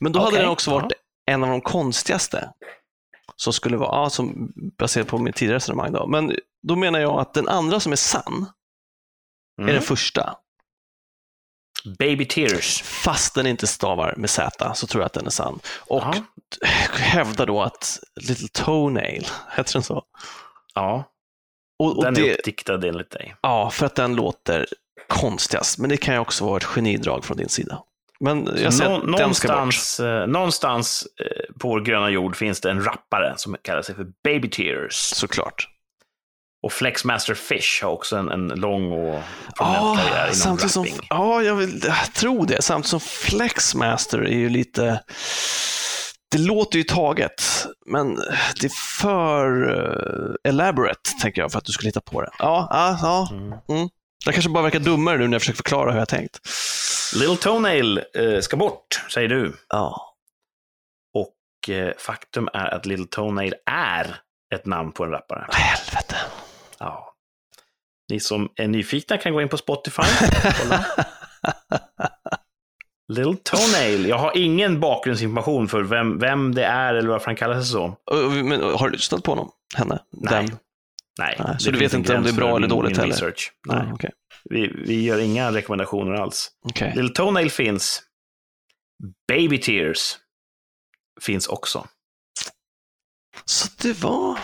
Men då hade Okej, den också varit en av de konstigaste. Som skulle vara, ja, som, baserat på mitt tidigare resonemang. Då. Men då menar jag att den andra som är sann Mm. är den första. Baby Tears. Fast den inte stavar med Z så tror jag att den är sann. Och Ja. hävdar då att Little Toenail, heter den så? ja, Och, och den det, är uppdiktad enligt dig. Ja, för att den låter konstigast. Men det kan ju också vara ett genidrag från din sida. Men jag säger nå- ska bort. någonstans, eh, någonstans eh, på vår gröna jord finns det en rappare som kallar sig för Baby Tears. Såklart. Och Flexmaster Fish har också en, en lång och prominent karriär inom samtidigt som, rapping. ja, jag vill jag tror det. Samtidigt som Flexmaster är ju lite... Det låter ju taget, men det är för eh, elaborate, tänker jag, för att du skulle hitta på det. Ja, ja, ja. Mm. Jag kanske bara verkar dummare nu när jag försöker förklara hur jag tänkt. Little Toenail eh, ska bort, säger du. Ja. Och eh, faktum är att Little Toenail är ett namn på en rappare. Helvete. Ja. Ni som är nyfikna kan gå in på Spotify. Little Toenail. Jag har ingen bakgrundsinformation för vem, vem det är eller varför han kallar sig så. Men har du lyssnat på honom? Henne? Nej. Den? Nej, Nej, så du vet inte om det är bra eller dåligt heller? research. Nej. Nej, Okej. vi, vi gör inga rekommendationer alls. Okej. Little Toenail finns. Baby Tears finns också. Så det var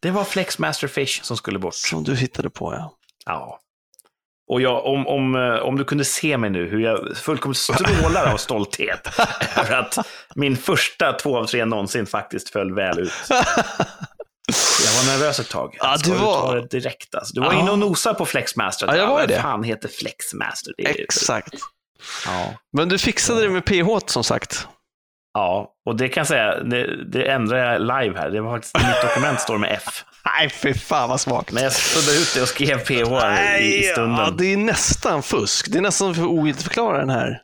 Det var Flexmaster Fish som skulle bort. som du hittade på, ja. Ja. Och jag, om, om, eh, om du kunde se mig nu, hur jag fullkomligt strålar av stolthet över att min första två av tre någonsin faktiskt föll väl ut. Jag var nervös ett tag. Ja, du var- det direkt alltså? Du var Ja. inne och nosade på Flexmaster. Ja, jag var det. fan heter Flexmaster? Exakt. Ja. Men du fixade det med PH som sagt. ja, och det kan jag säga, det, det ändrar jag live här. Det var faktiskt, mitt dokument står med F. Nej, fy fan vad svagt. Men jag suddade ut det och skrev PH i, i stunden. ja, det är nästan fusk. Det är nästan för ogiltigförklara den här.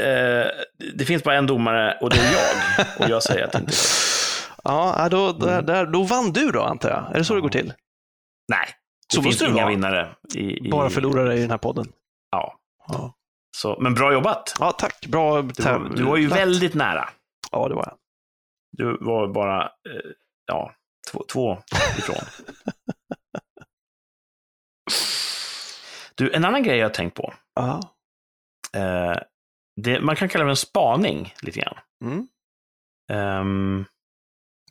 Eh, det finns bara en domare och det är jag. Och jag säger att det inte är Ja, ja, då, där, Mm. där, då vann du då, antar jag. Är det så det går till? Nej, det Så finns måste det inga vara. vinnare. I, i, Bara förlorare i den här podden. Ja. Ja, Så, men bra jobbat. ja tack. Bra Du var, du var ju tävlat. väldigt nära. Ja, det var jag. Du var bara eh, ja, två, två ifrån. du, en annan grej jag har tänkt på. Ja. Eh, det, man kan kalla det en spaning lite grann. Mm. Ehm,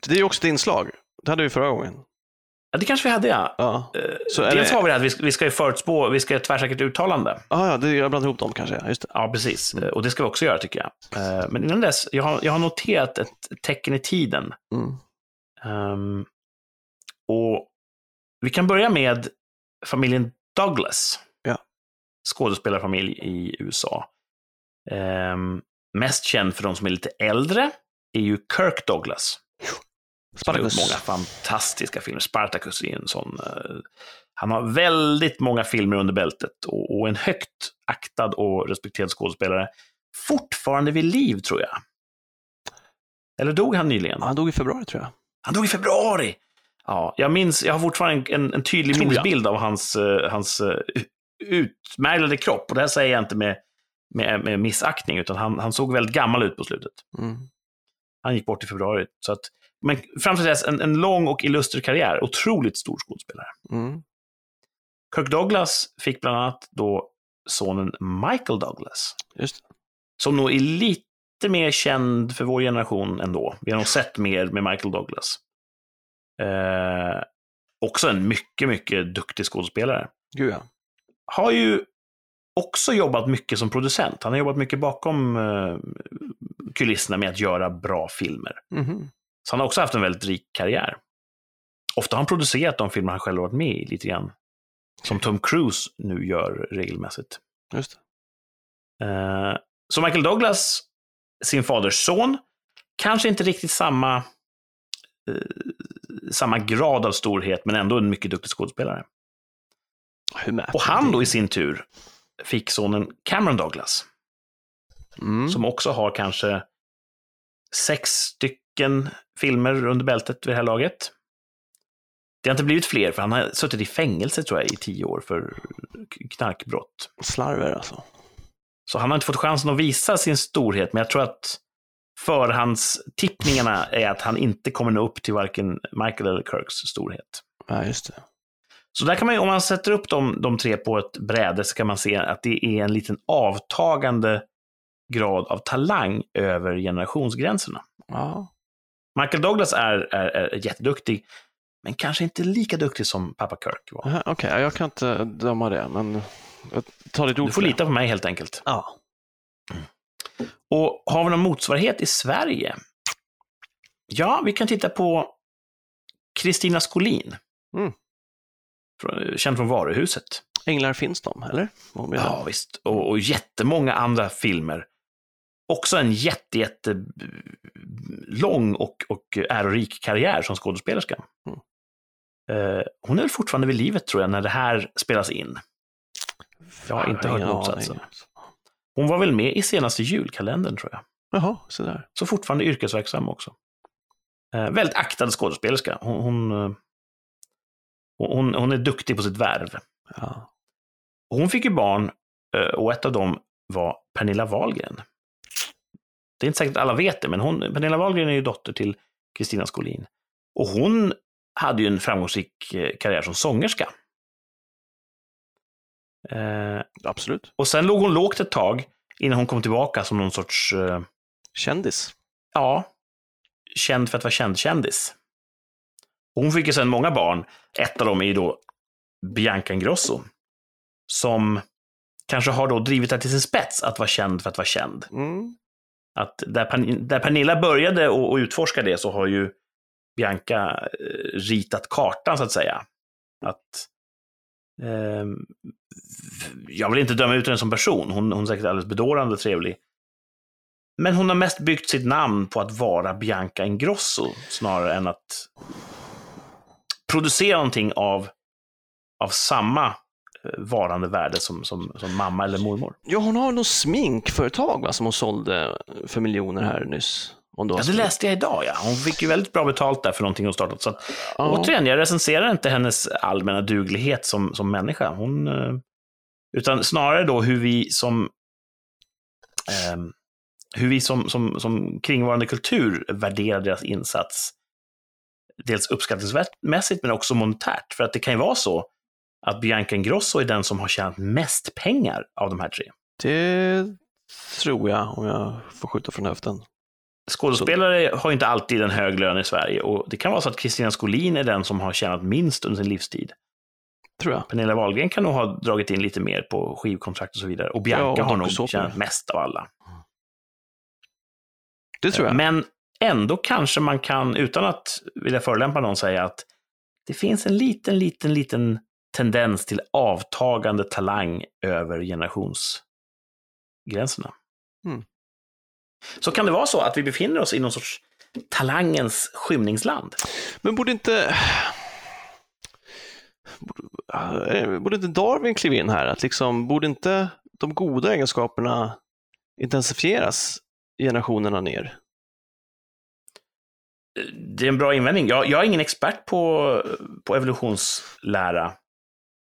Det är ju också ett inslag. Det hade vi förra gången. ja, det kanske vi hade, ja. Ja, Eh, Så är Dels det- har vi det att vi ska, ju förutspå, vi ska göra ett tvärsäkert uttalande. ah, ja det, jag blandade ihop dem kanske. Just det. Ja, precis. Eh, Och det ska vi också göra tycker jag. Eh, Men innan dess, jag har, jag har noterat ett tecken i tiden. Mm. Ehm, och vi kan börja med familjen Douglas. Ja. Skådespelarfamilj i USA. Ehm, mest känd för de som är lite äldre är ju Kirk Douglas. Som har gjort Spartacus. många fantastiska filmer. Spartacus är en sån. eh, han har väldigt många filmer under bältet och, och en högt aktad och respekterad skådespelare. Fortfarande vid liv, tror jag. Eller dog han nyligen? Ja, Han dog i februari tror jag. Han dog i februari! Ja, jag minns, jag har fortfarande en, en tydlig Tror jag. minnesbild av hans, eh, hans uh, utmärglade kropp. Och det här säger jag inte med, med, med missaktning, utan han, han såg väldigt gammal ut på slutet. Mm. Han gick bort i februari. Så att, men fram till dess en, en lång och illuster karriär. Otroligt stor skådespelare. Mm. Kirk Douglas fick bland annat då sonen Michael Douglas. Just det. Som nog är lite mer känd för vår generation ändå. Vi har nog sett mer med Michael Douglas. Eh, också en mycket, mycket duktig skådespelare. Gud ja. Har ju också jobbat mycket som producent. Han har jobbat mycket bakom eh, kulisserna med att göra bra filmer. Mhm. Så han har också haft en väldigt rik karriär. Ofta har han producerat de filmer han själv varit med i lite grann. Som Tom Cruise nu gör regelmässigt. Just det. Eh, så Michael Douglas, sin faders son, kanske inte riktigt samma, eh, samma grad av storhet, men ändå en mycket duktig skådespelare. Och han då i sin tur fick sonen Cameron Douglas, Mm. som också har kanske sex stycken filmer under bältet vid det här laget. Det har inte blivit fler, för han har suttit i fängelse tror jag i tio år för knarkbrott. Slarver alltså. Så han har inte fått chansen att visa sin storhet, men jag tror att förhandstippningarna är att han inte kommer nå upp till varken Michael eller Kirks storhet. Ja, just det. Så där kan man ju, om man sätter upp de, de tre på ett bräde så kan man se att det är en liten avtagande grad av talang över generationsgränserna. Ja. Michael Douglas är, är, är jätteduktig, men kanske inte lika duktig som pappa Kirk var. Okej, jag kan inte döma det, men tar ditt ord Du får lita på mig helt enkelt. Ja. Och har vi någon motsvarighet i Sverige? Ja, vi kan titta på Kristina Skolin. Mm. Känd från Varuhuset. Änglar finns de, eller? Ja, visst. Och, och jättemånga andra filmer. Också en jätte, jätte lång och, och ärorik karriär som skådespelerska. Mm. Eh, hon är väl fortfarande vid livet, tror jag, när det här spelas in. Jag har inte hört motsatsen. aning. Hon var väl med i senaste julkalendern, tror jag. Jaha, så där. Så fortfarande yrkesverksam också. Eh, väldigt aktad skådespelerska. Hon, hon, eh, hon, hon är duktig på sitt värv. Ja. Hon fick ju barn eh, och ett av dem var Pernilla Wahlgren. Det är inte säkert att alla vet det, men hon, Pernilla Wahlgren är ju dotter till Kristina Skolin. Och hon hade ju en framgångsrik eh, karriär som sångerska. Eh, Absolut. och sen låg hon lågt ett tag innan hon kom tillbaka som någon sorts eh, Kändis. ja, känd för att vara känd-kändis. Hon fick ju sedan många barn. Ett av dem är ju då Bianca Ingrosso. Som kanske har då drivit det till sin spets att vara känd för att vara känd. Mm. Att där, Pan- där Pernilla började och, och utforska det så har ju Bianca eh, ritat kartan så att säga. Att eh, jag vill inte döma ut henne som person. Hon, hon är säkert alldeles bedårande trevlig. Men hon har mest byggt sitt namn på att vara Bianca Ingrosso snarare än att producera någonting av, av samma varande värde som, som, som mamma eller mormor. Ja, hon har något sminkföretag va, som hon sålde för miljoner här nyss. Om du Ja, det läste jag idag, ja. Hon fick ju väldigt bra betalt där för någonting hon startat. Så att, Ja. återigen, jag recenserar inte hennes allmänna duglighet som, som människa. Hon, eh, utan snarare då hur vi som ehm, hur vi som, som, som kringvarande kultur värderar deras insats. Dels uppskattningsmässigt, men också monetärt. För att det kan ju vara så att Bianca Ingrosso är den som har tjänat mest pengar av de här tre. Det tror jag, om jag får skjuta från höften. Skådespelare har ju inte alltid en hög lön i Sverige och det kan vara så att Kristina Skolin är den som har tjänat minst under sin livstid. Tror jag. Pernilla Wahlgren kan nog ha dragit in lite mer på skivkontrakt och så vidare. Och Bianca Ja, och har nog tjänat mest av alla. Det tror jag. Men ändå kanske man kan, utan att vilja förolämpa någon, säga att det finns en liten, liten, liten tendens till avtagande talang över generationsgränserna. Mm. Så kan det vara så att vi befinner oss i någon sorts talangens skymningsland? Men borde inte... Borde, inte Darwin kliva in här? Att liksom, borde inte de goda egenskaperna intensifieras generationerna ner? Det är en bra invändning. Jag, jag är ingen expert på, på evolutionslära.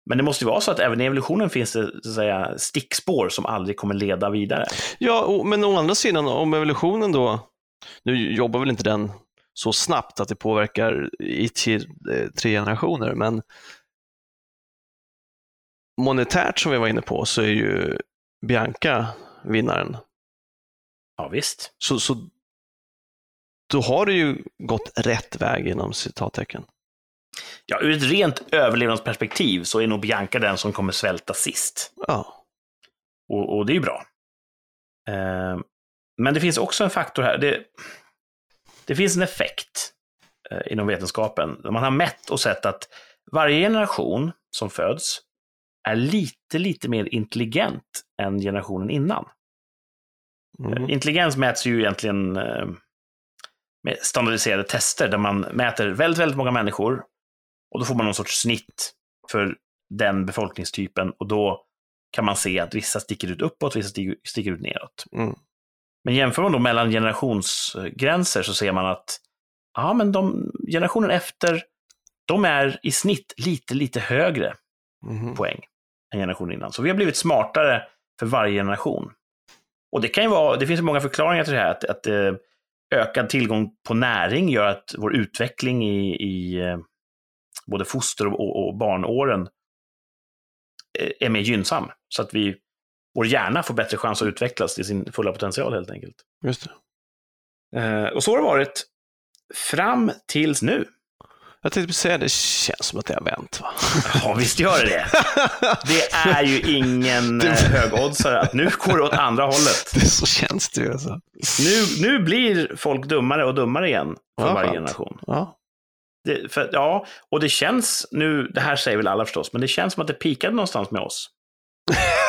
Men det måste ju vara så att även i evolutionen finns det så att säga, stickspår som aldrig kommer leda vidare. Ja, och, men å andra sidan, om evolutionen då, nu jobbar väl inte den så snabbt att det påverkar i tre, eh, tre generationer, men monetärt som vi var inne på så är ju Bianca vinnaren. Ja, visst. Så, så då har det ju gått rätt väg inom citattecken. Ja, ur ett rent överlevnadsperspektiv så är nog Bianca den som kommer svälta sist. Ja, Och, och det är ju bra. Eh, men det finns också en faktor här. Det, det finns en effekt eh, inom vetenskapen. Man har mätt och sett att varje generation som föds är lite, lite mer intelligent än generationen innan. Mm. Intelligens mäts ju egentligen eh, med standardiserade tester där man mäter väldigt, väldigt många människor och då får man någon sorts snitt för den befolkningstypen och då kan man se att vissa sticker ut uppåt, vissa sticker, ut neråt. Mm. Men jämför man då mellan generationsgränser så ser man att ja, men de, generationen efter, de är i snitt lite, lite högre Mhm. poäng än generationen innan. Så vi har blivit smartare för varje generation. Och det kan ju vara, det finns många förklaringar till det här, att, att eh, ökad tillgång på näring gör att vår utveckling i, i eh, både foster och, och barnåren eh, är mer gynnsam. Så att vi, vår hjärna får bättre chans att utvecklas till sin fulla potential helt enkelt. Just det. Eh, och så har det varit fram tills nu. Jag tänkte precis säga, det känns som att det har vänt. Va? Ja, visst gör det det. Det är ju ingen Det- eh, högoddsare att nu går det åt andra hållet. det så känns det ju. Alltså. Nu, nu blir folk dummare och dummare igen för Ja, varje generation. Ja. Det, för, ja, och det känns nu, det här säger väl alla förstås, men det känns som att det pikade någonstans med oss.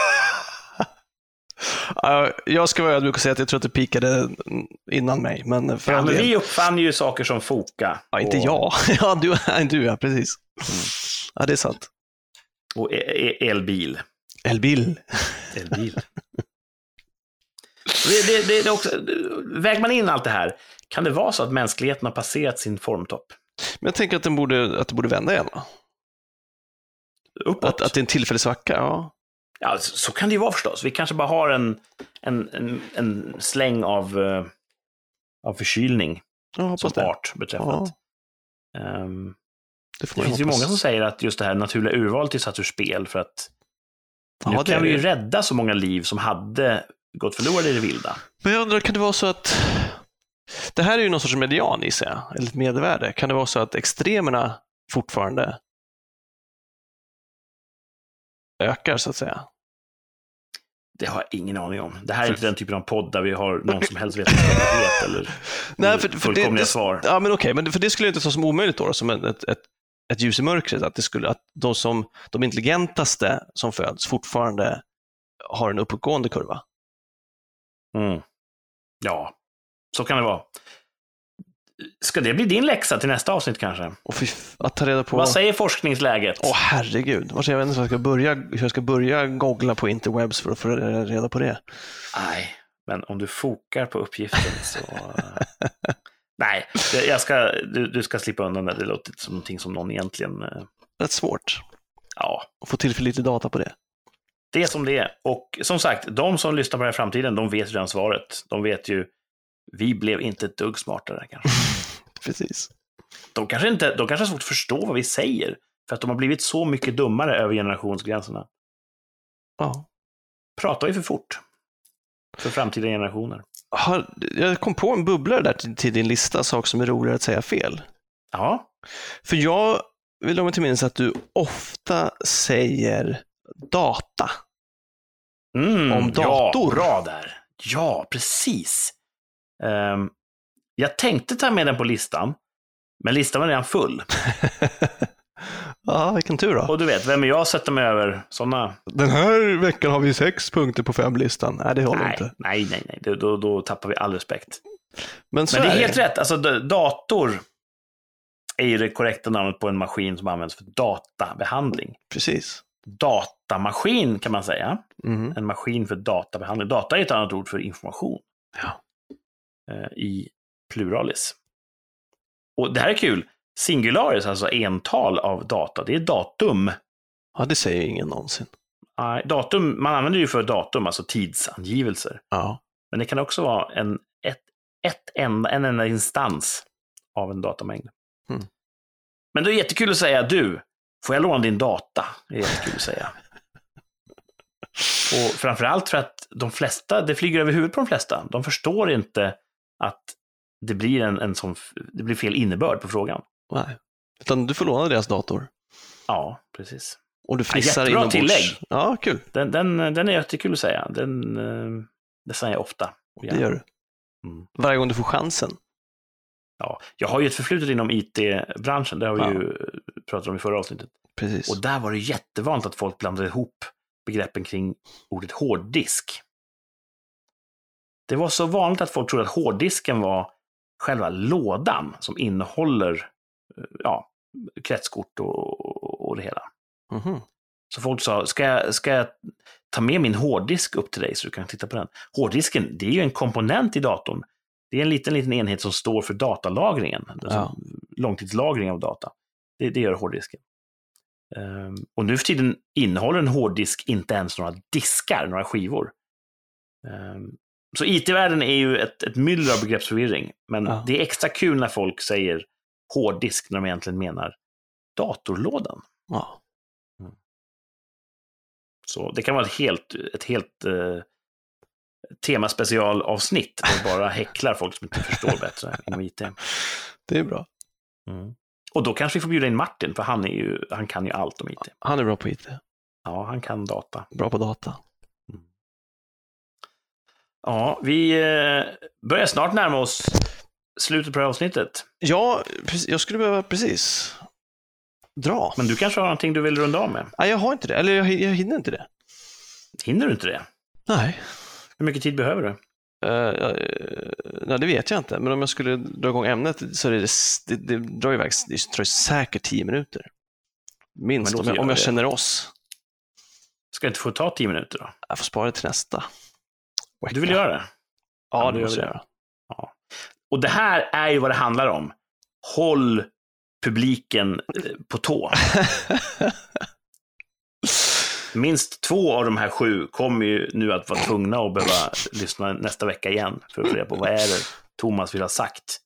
Ja, jag ska vara ödmjuk och säga att jag tror att det pikade innan mig. Men för Ja, men del. vi uppfann ju saker som Foka. Ja, inte och, jag. Ja, du, du ja, precis. Ja, det är sant. Och e- e- elbil. Elbil. elbil. det, det, det, det också, väger man in allt det här, kan det vara så att mänskligheten har passerat sin formtopp? Men jag tänker att, den borde, att det borde vända igen. Uppåt? Att, att det är en tillfällig svacka. Ja. Ja, så, så kan det ju vara förstås. Vi kanske bara har en, en, en, en släng av, eh, av förkylning som det. art beträffande. Ja, Ehm, det det finns ju många som säger att just det här naturliga urvalet är satt ur spel för att nu Ja, det kan vi ju rädda så många liv som hade gått förlorade i det vilda. Men jag undrar, kan det vara så att det här är ju någon sorts median i sig, eller ett medelvärde. Kan det vara så att extremerna fortfarande ökar, så att säga? Det har jag ingen aning om. Det här är inte den typen av podd där vi har någon som helst vetenskaplighet eller Nej, för, för fullkomliga det, svar. ja, men okej, men för det skulle jag inte ta som omöjligt då, som ett, ett, ett ljus i mörkret, att, det skulle, att de, som, de intelligentaste som föds fortfarande har en uppåtgående kurva. Mm. Ja, så kan det vara. Ska det bli din läxa till nästa avsnitt kanske? Och att ta reda på... Vad säger forskningsläget? Åh herregud, Vart- jag vet inte hur jag, ska börja, hur jag ska börja googla på interwebs för att få reda på det. Nej, men om du fokar på uppgiften så... Nej, det- jag ska, du, du ska slippa undan det. Det låter som någonting som någon egentligen... eh, Rätt svårt Ja, att få tillförlitlig data på det. det är som det är. Och som sagt, de som lyssnar på den här framtiden, de vet redan svaret. De vet ju, vi blev inte ett dugg smartare kanske. Precis. De kanske, inte, de kanske har svårt att förstå vad vi säger, för att de har blivit så mycket dummare över generationsgränserna. Ja. Pratar vi för fort? För framtida generationer. Har, jag kom på en bubblare där till, till din lista, saker som är roligare att säga fel. Ja, För jag vill ha mig till minnes att du ofta säger data. Mm, Om dator. Ja, bra där. Ja, precis. Ehm, jag tänkte ta med den på listan, men listan var redan full. ja, vilken tur då. Och du vet, vem är jag att sätta mig över sådana? Den här veckan har vi sex punkter på fem-listan. Nej, det håller Nej, inte. nej, nej, nej. Då, då, då tappar vi all respekt. Men, Men det är är helt rätt. Alltså, dator är ju det korrekta namnet på en maskin som används för databehandling. Precis. Datamaskin kan man säga. Mhm. En maskin för databehandling. Data är ett annat ord för information. Ja. Eh, I pluralis. Och det här är kul. Singularis, alltså ental av data, det är datum. Ja, det säger ingen någonsin. Nej, datum, man använder ju för datum, alltså tidsangivelser. Ja. Men det kan också vara en, ett, ett enda, en enda instans av en datamängd. Mm. Men det är jättekul att säga du, får jag låna din data? Det är jättekul att säga. Och framförallt för att de flesta, det flyger över huvudet på de flesta. De förstår inte att det blir en, en sån, det blir fel innebörd på frågan. Nej. Utan du får låna deras dator. Ja, precis. Och du fnissar jättebra inombords. tillägg. Ja, kul. Den, den, den är jättekul att säga. Den, eh, det säger jag ofta. och Det gör du. Mm. Varje gång du får chansen. Ja, jag har ju ett förflutet inom IT-branschen. Det har vi Ja. ju pratade om i förra avsnittet. Precis. Och där var det jättevanligt att folk blandade ihop begreppen kring ordet hårddisk. Det var så vanligt att folk trodde att hårddisken var själva lådan som innehåller eh, ja, kretskort och, och det hela. Mhm. Så folk sa, ska jag, ska jag ta med min hårddisk upp till dig så du kan titta på den? Hårddisken, det är ju en komponent i datorn. Det är en liten, liten enhet som står för datalagringen, alltså Ja. långtidslagring av data. Det, det gör hårddisken. Ehm, och nu för tiden innehåller en hårddisk inte ens några diskar, några skivor. Ehm, så IT-världen är ju ett, ett myller av begreppsförvirring, men Ja. det är extra kul när folk säger hårddisk när de egentligen menar datorlådan. Ja. Så det kan vara ett helt, ett helt eh, temaspecialavsnitt där bara häcklar folk som inte förstår bättre inom IT. Det är bra. Mm. Och då kanske vi får bjuda in Martin, för han, är ju, han kan ju allt om IT. Han är bra på IT. Ja, han kan data. Bra på data. Ja, vi eh, börjar snart närma oss slutet på det här avsnittet. Ja, jag skulle behöva precis dra. Men du kanske har någonting du vill runda av med? Nej, jag har inte det. Eller jag, jag hinner inte det. Hinner du inte det? Nej. Hur mycket tid behöver du? Uh, nej, det vet jag inte. Men om jag skulle dra igång ämnet så är det, det, det drar iväg det tar säkert tio minuter. Minst, om jag, om jag känner oss. Ska det inte få ta tio minuter då? Jag får spara det till nästa. Du vill göra det? Ja, Ja, det gör jag göra. Och det här är ju vad det handlar om. Håll publiken eh, på tå. Minst två av de här sju kommer ju nu att vara tvungna att behöva lyssna nästa vecka igen för att få reda på vad är det Thomas vill ha sagt.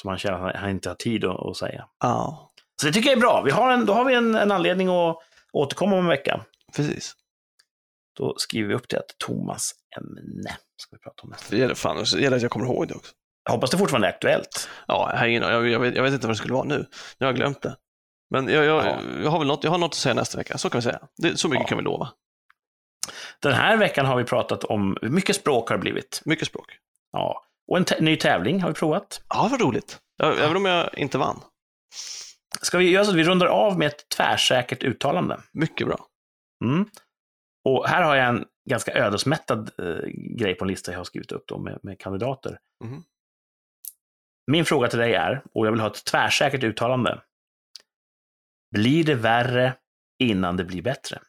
Som han känner att han inte har tid att, att säga. Ja, Så det tycker jag är bra. Vi har en, då har vi en, en anledning att återkomma om en vecka. precis. Då skriver vi upp det att Thomas ämne ska vi prata om nästa. Det gäller, fan, det gäller att jag kommer ihåg det också. Jag hoppas det fortfarande är aktuellt. Ja, jag, har ingen, jag, jag, vet, jag vet inte vad det skulle vara nu. Nu har jag glömt det. Men jag, jag, Ja. jag, har väl något, jag har något att säga nästa vecka, så kan vi säga. Det, så mycket Ja. kan vi lova. Den här veckan har vi pratat om, mycket språk har det blivit. Mycket språk. Ja. Och en ny tävling har vi provat. Ja, vad roligt. Ja, även om jag inte vann. Ska vi göra så att vi rundar av med ett tvärsäkert uttalande? Mycket bra. Mm. Och här har jag en ganska ödesmättad eh, grej på en lista jag har skrivit upp då med, med kandidater. Mhm. Min fråga till dig är, och jag vill ha ett tvärsäkert uttalande. Blir det värre innan det blir bättre?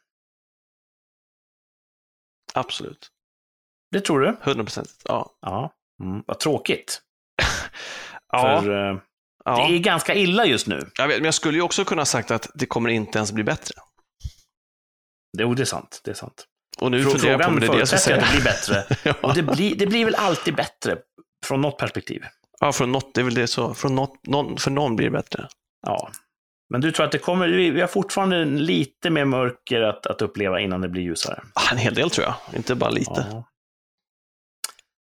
Absolut. Det tror du? 100 procent. Ja. Ja. Mm. Vad tråkigt. Ja, För eh, ja. det är ganska illa just nu. Jag vet, men jag skulle ju också kunna sagt att det kommer inte ens bli bättre. Jo, det är sant. Det är sant. Och nu Frå- funderar jag på om det är det jag ska säga. att det blir bättre. ja. Och det blir, det blir väl alltid bättre från något perspektiv. ja, från något, det är väl det så. Från något, någon, för någon blir det bättre. Ja. Men du tror att det kommer, vi har fortfarande lite mer mörker att, att uppleva innan det blir ljusare? En hel del tror jag, inte bara lite. Ja.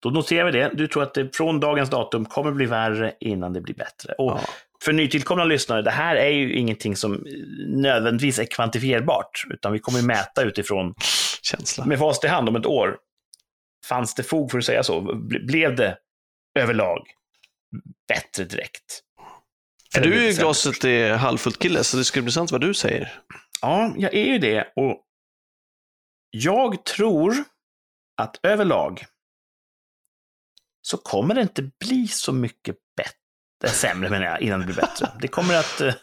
Då noterar vi det. Du tror att det från dagens datum kommer bli värre innan det blir bättre. Och Ja. För nytillkomna lyssnare, det här är ju ingenting som nödvändigtvis är kvantifierbart, utan vi kommer mäta utifrån, Känsla. med fast i hand om ett år. Fanns det fog för att säga så? Ble- Blev det överlag bättre direkt? För du är ju glaset är halvfullt kille, så det ska bli intressant vad du säger. Ja, jag är ju det. Och jag tror att överlag så kommer det inte bli så mycket bättre, sämre menar jag, innan det blir bättre. Det kommer att, eh,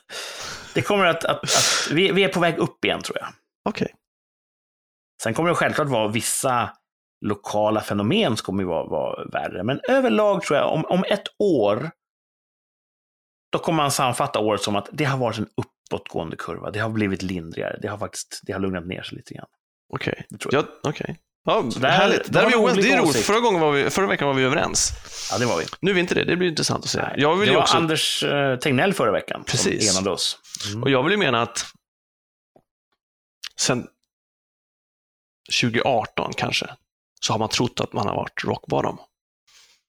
det kommer att, att, att vi, vi är på väg upp igen tror jag. Okej. Sen kommer det självklart vara vissa lokala fenomen som kommer vara, vara värre. Men överlag tror jag, om, om ett år, då kommer man sammanfatta året som att det har varit en uppåtgående kurva. Det har blivit lindrigare. Det har faktiskt det har lugnat ner sig lite grann. Okej. Det tror jag. Ja, okej. Ja, Så där- härligt. där är vi oense. Det är roligt. Förra, gången var vi, förra veckan var vi överens. Ja, det var vi. Nu är vi inte det. Det blir intressant att se. Nej, Jag vill det var också, Anders eh, Tegnell förra veckan Precis. som enade oss. Mm. och jag vill ju mena att sen 2018 kanske, så har man trott att man har varit rock bottom.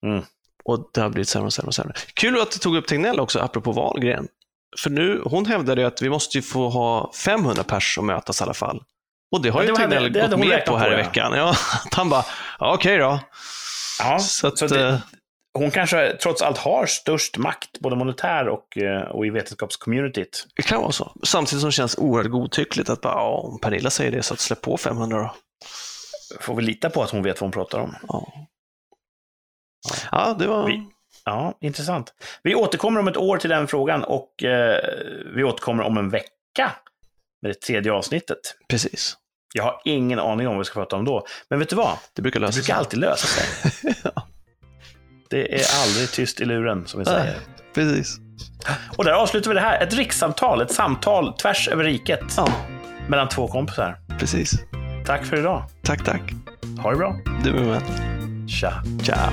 Mm. Och det har blivit sämre och sämre och sämre. Kul att du tog upp Tegnell också, apropå Wahlgren. För nu, hon hävdade ju att vi måste ju få ha 500 pers att mötas i alla fall. Och det har Ja, ju Tegnell gått med på här på, i veckan. Ja, att han bara, ja, okej då. Ja, Så att, så det- eh, hon kanske trots allt har störst makt, både monetär och, eh, och i vetenskapscommunityt. Det kan vara så. Samtidigt som det känns oerhört godtyckligt att bara, ja, om Pernilla säger det så att släpp på 500 då. Får vi lita på att hon vet vad hon pratar om. Ja, ja det var... Vi- Ja, intressant. Vi återkommer om ett år till den frågan och eh, vi återkommer om en vecka med det tredje avsnittet. Precis. Jag har ingen aning om vad vi ska prata om då. Men vet du vad? Det brukar Det lösa brukar sig. alltid lösa sig. Det är aldrig tyst i luren, som vi säger. Nej, precis. Och där avslutar vi det här. Ett rikssamtal, ett samtal tvärs över riket Ja, mellan två kompisar. precis. Tack för idag. Tack, tack. Ha det bra. Du med. Tja. Ciao.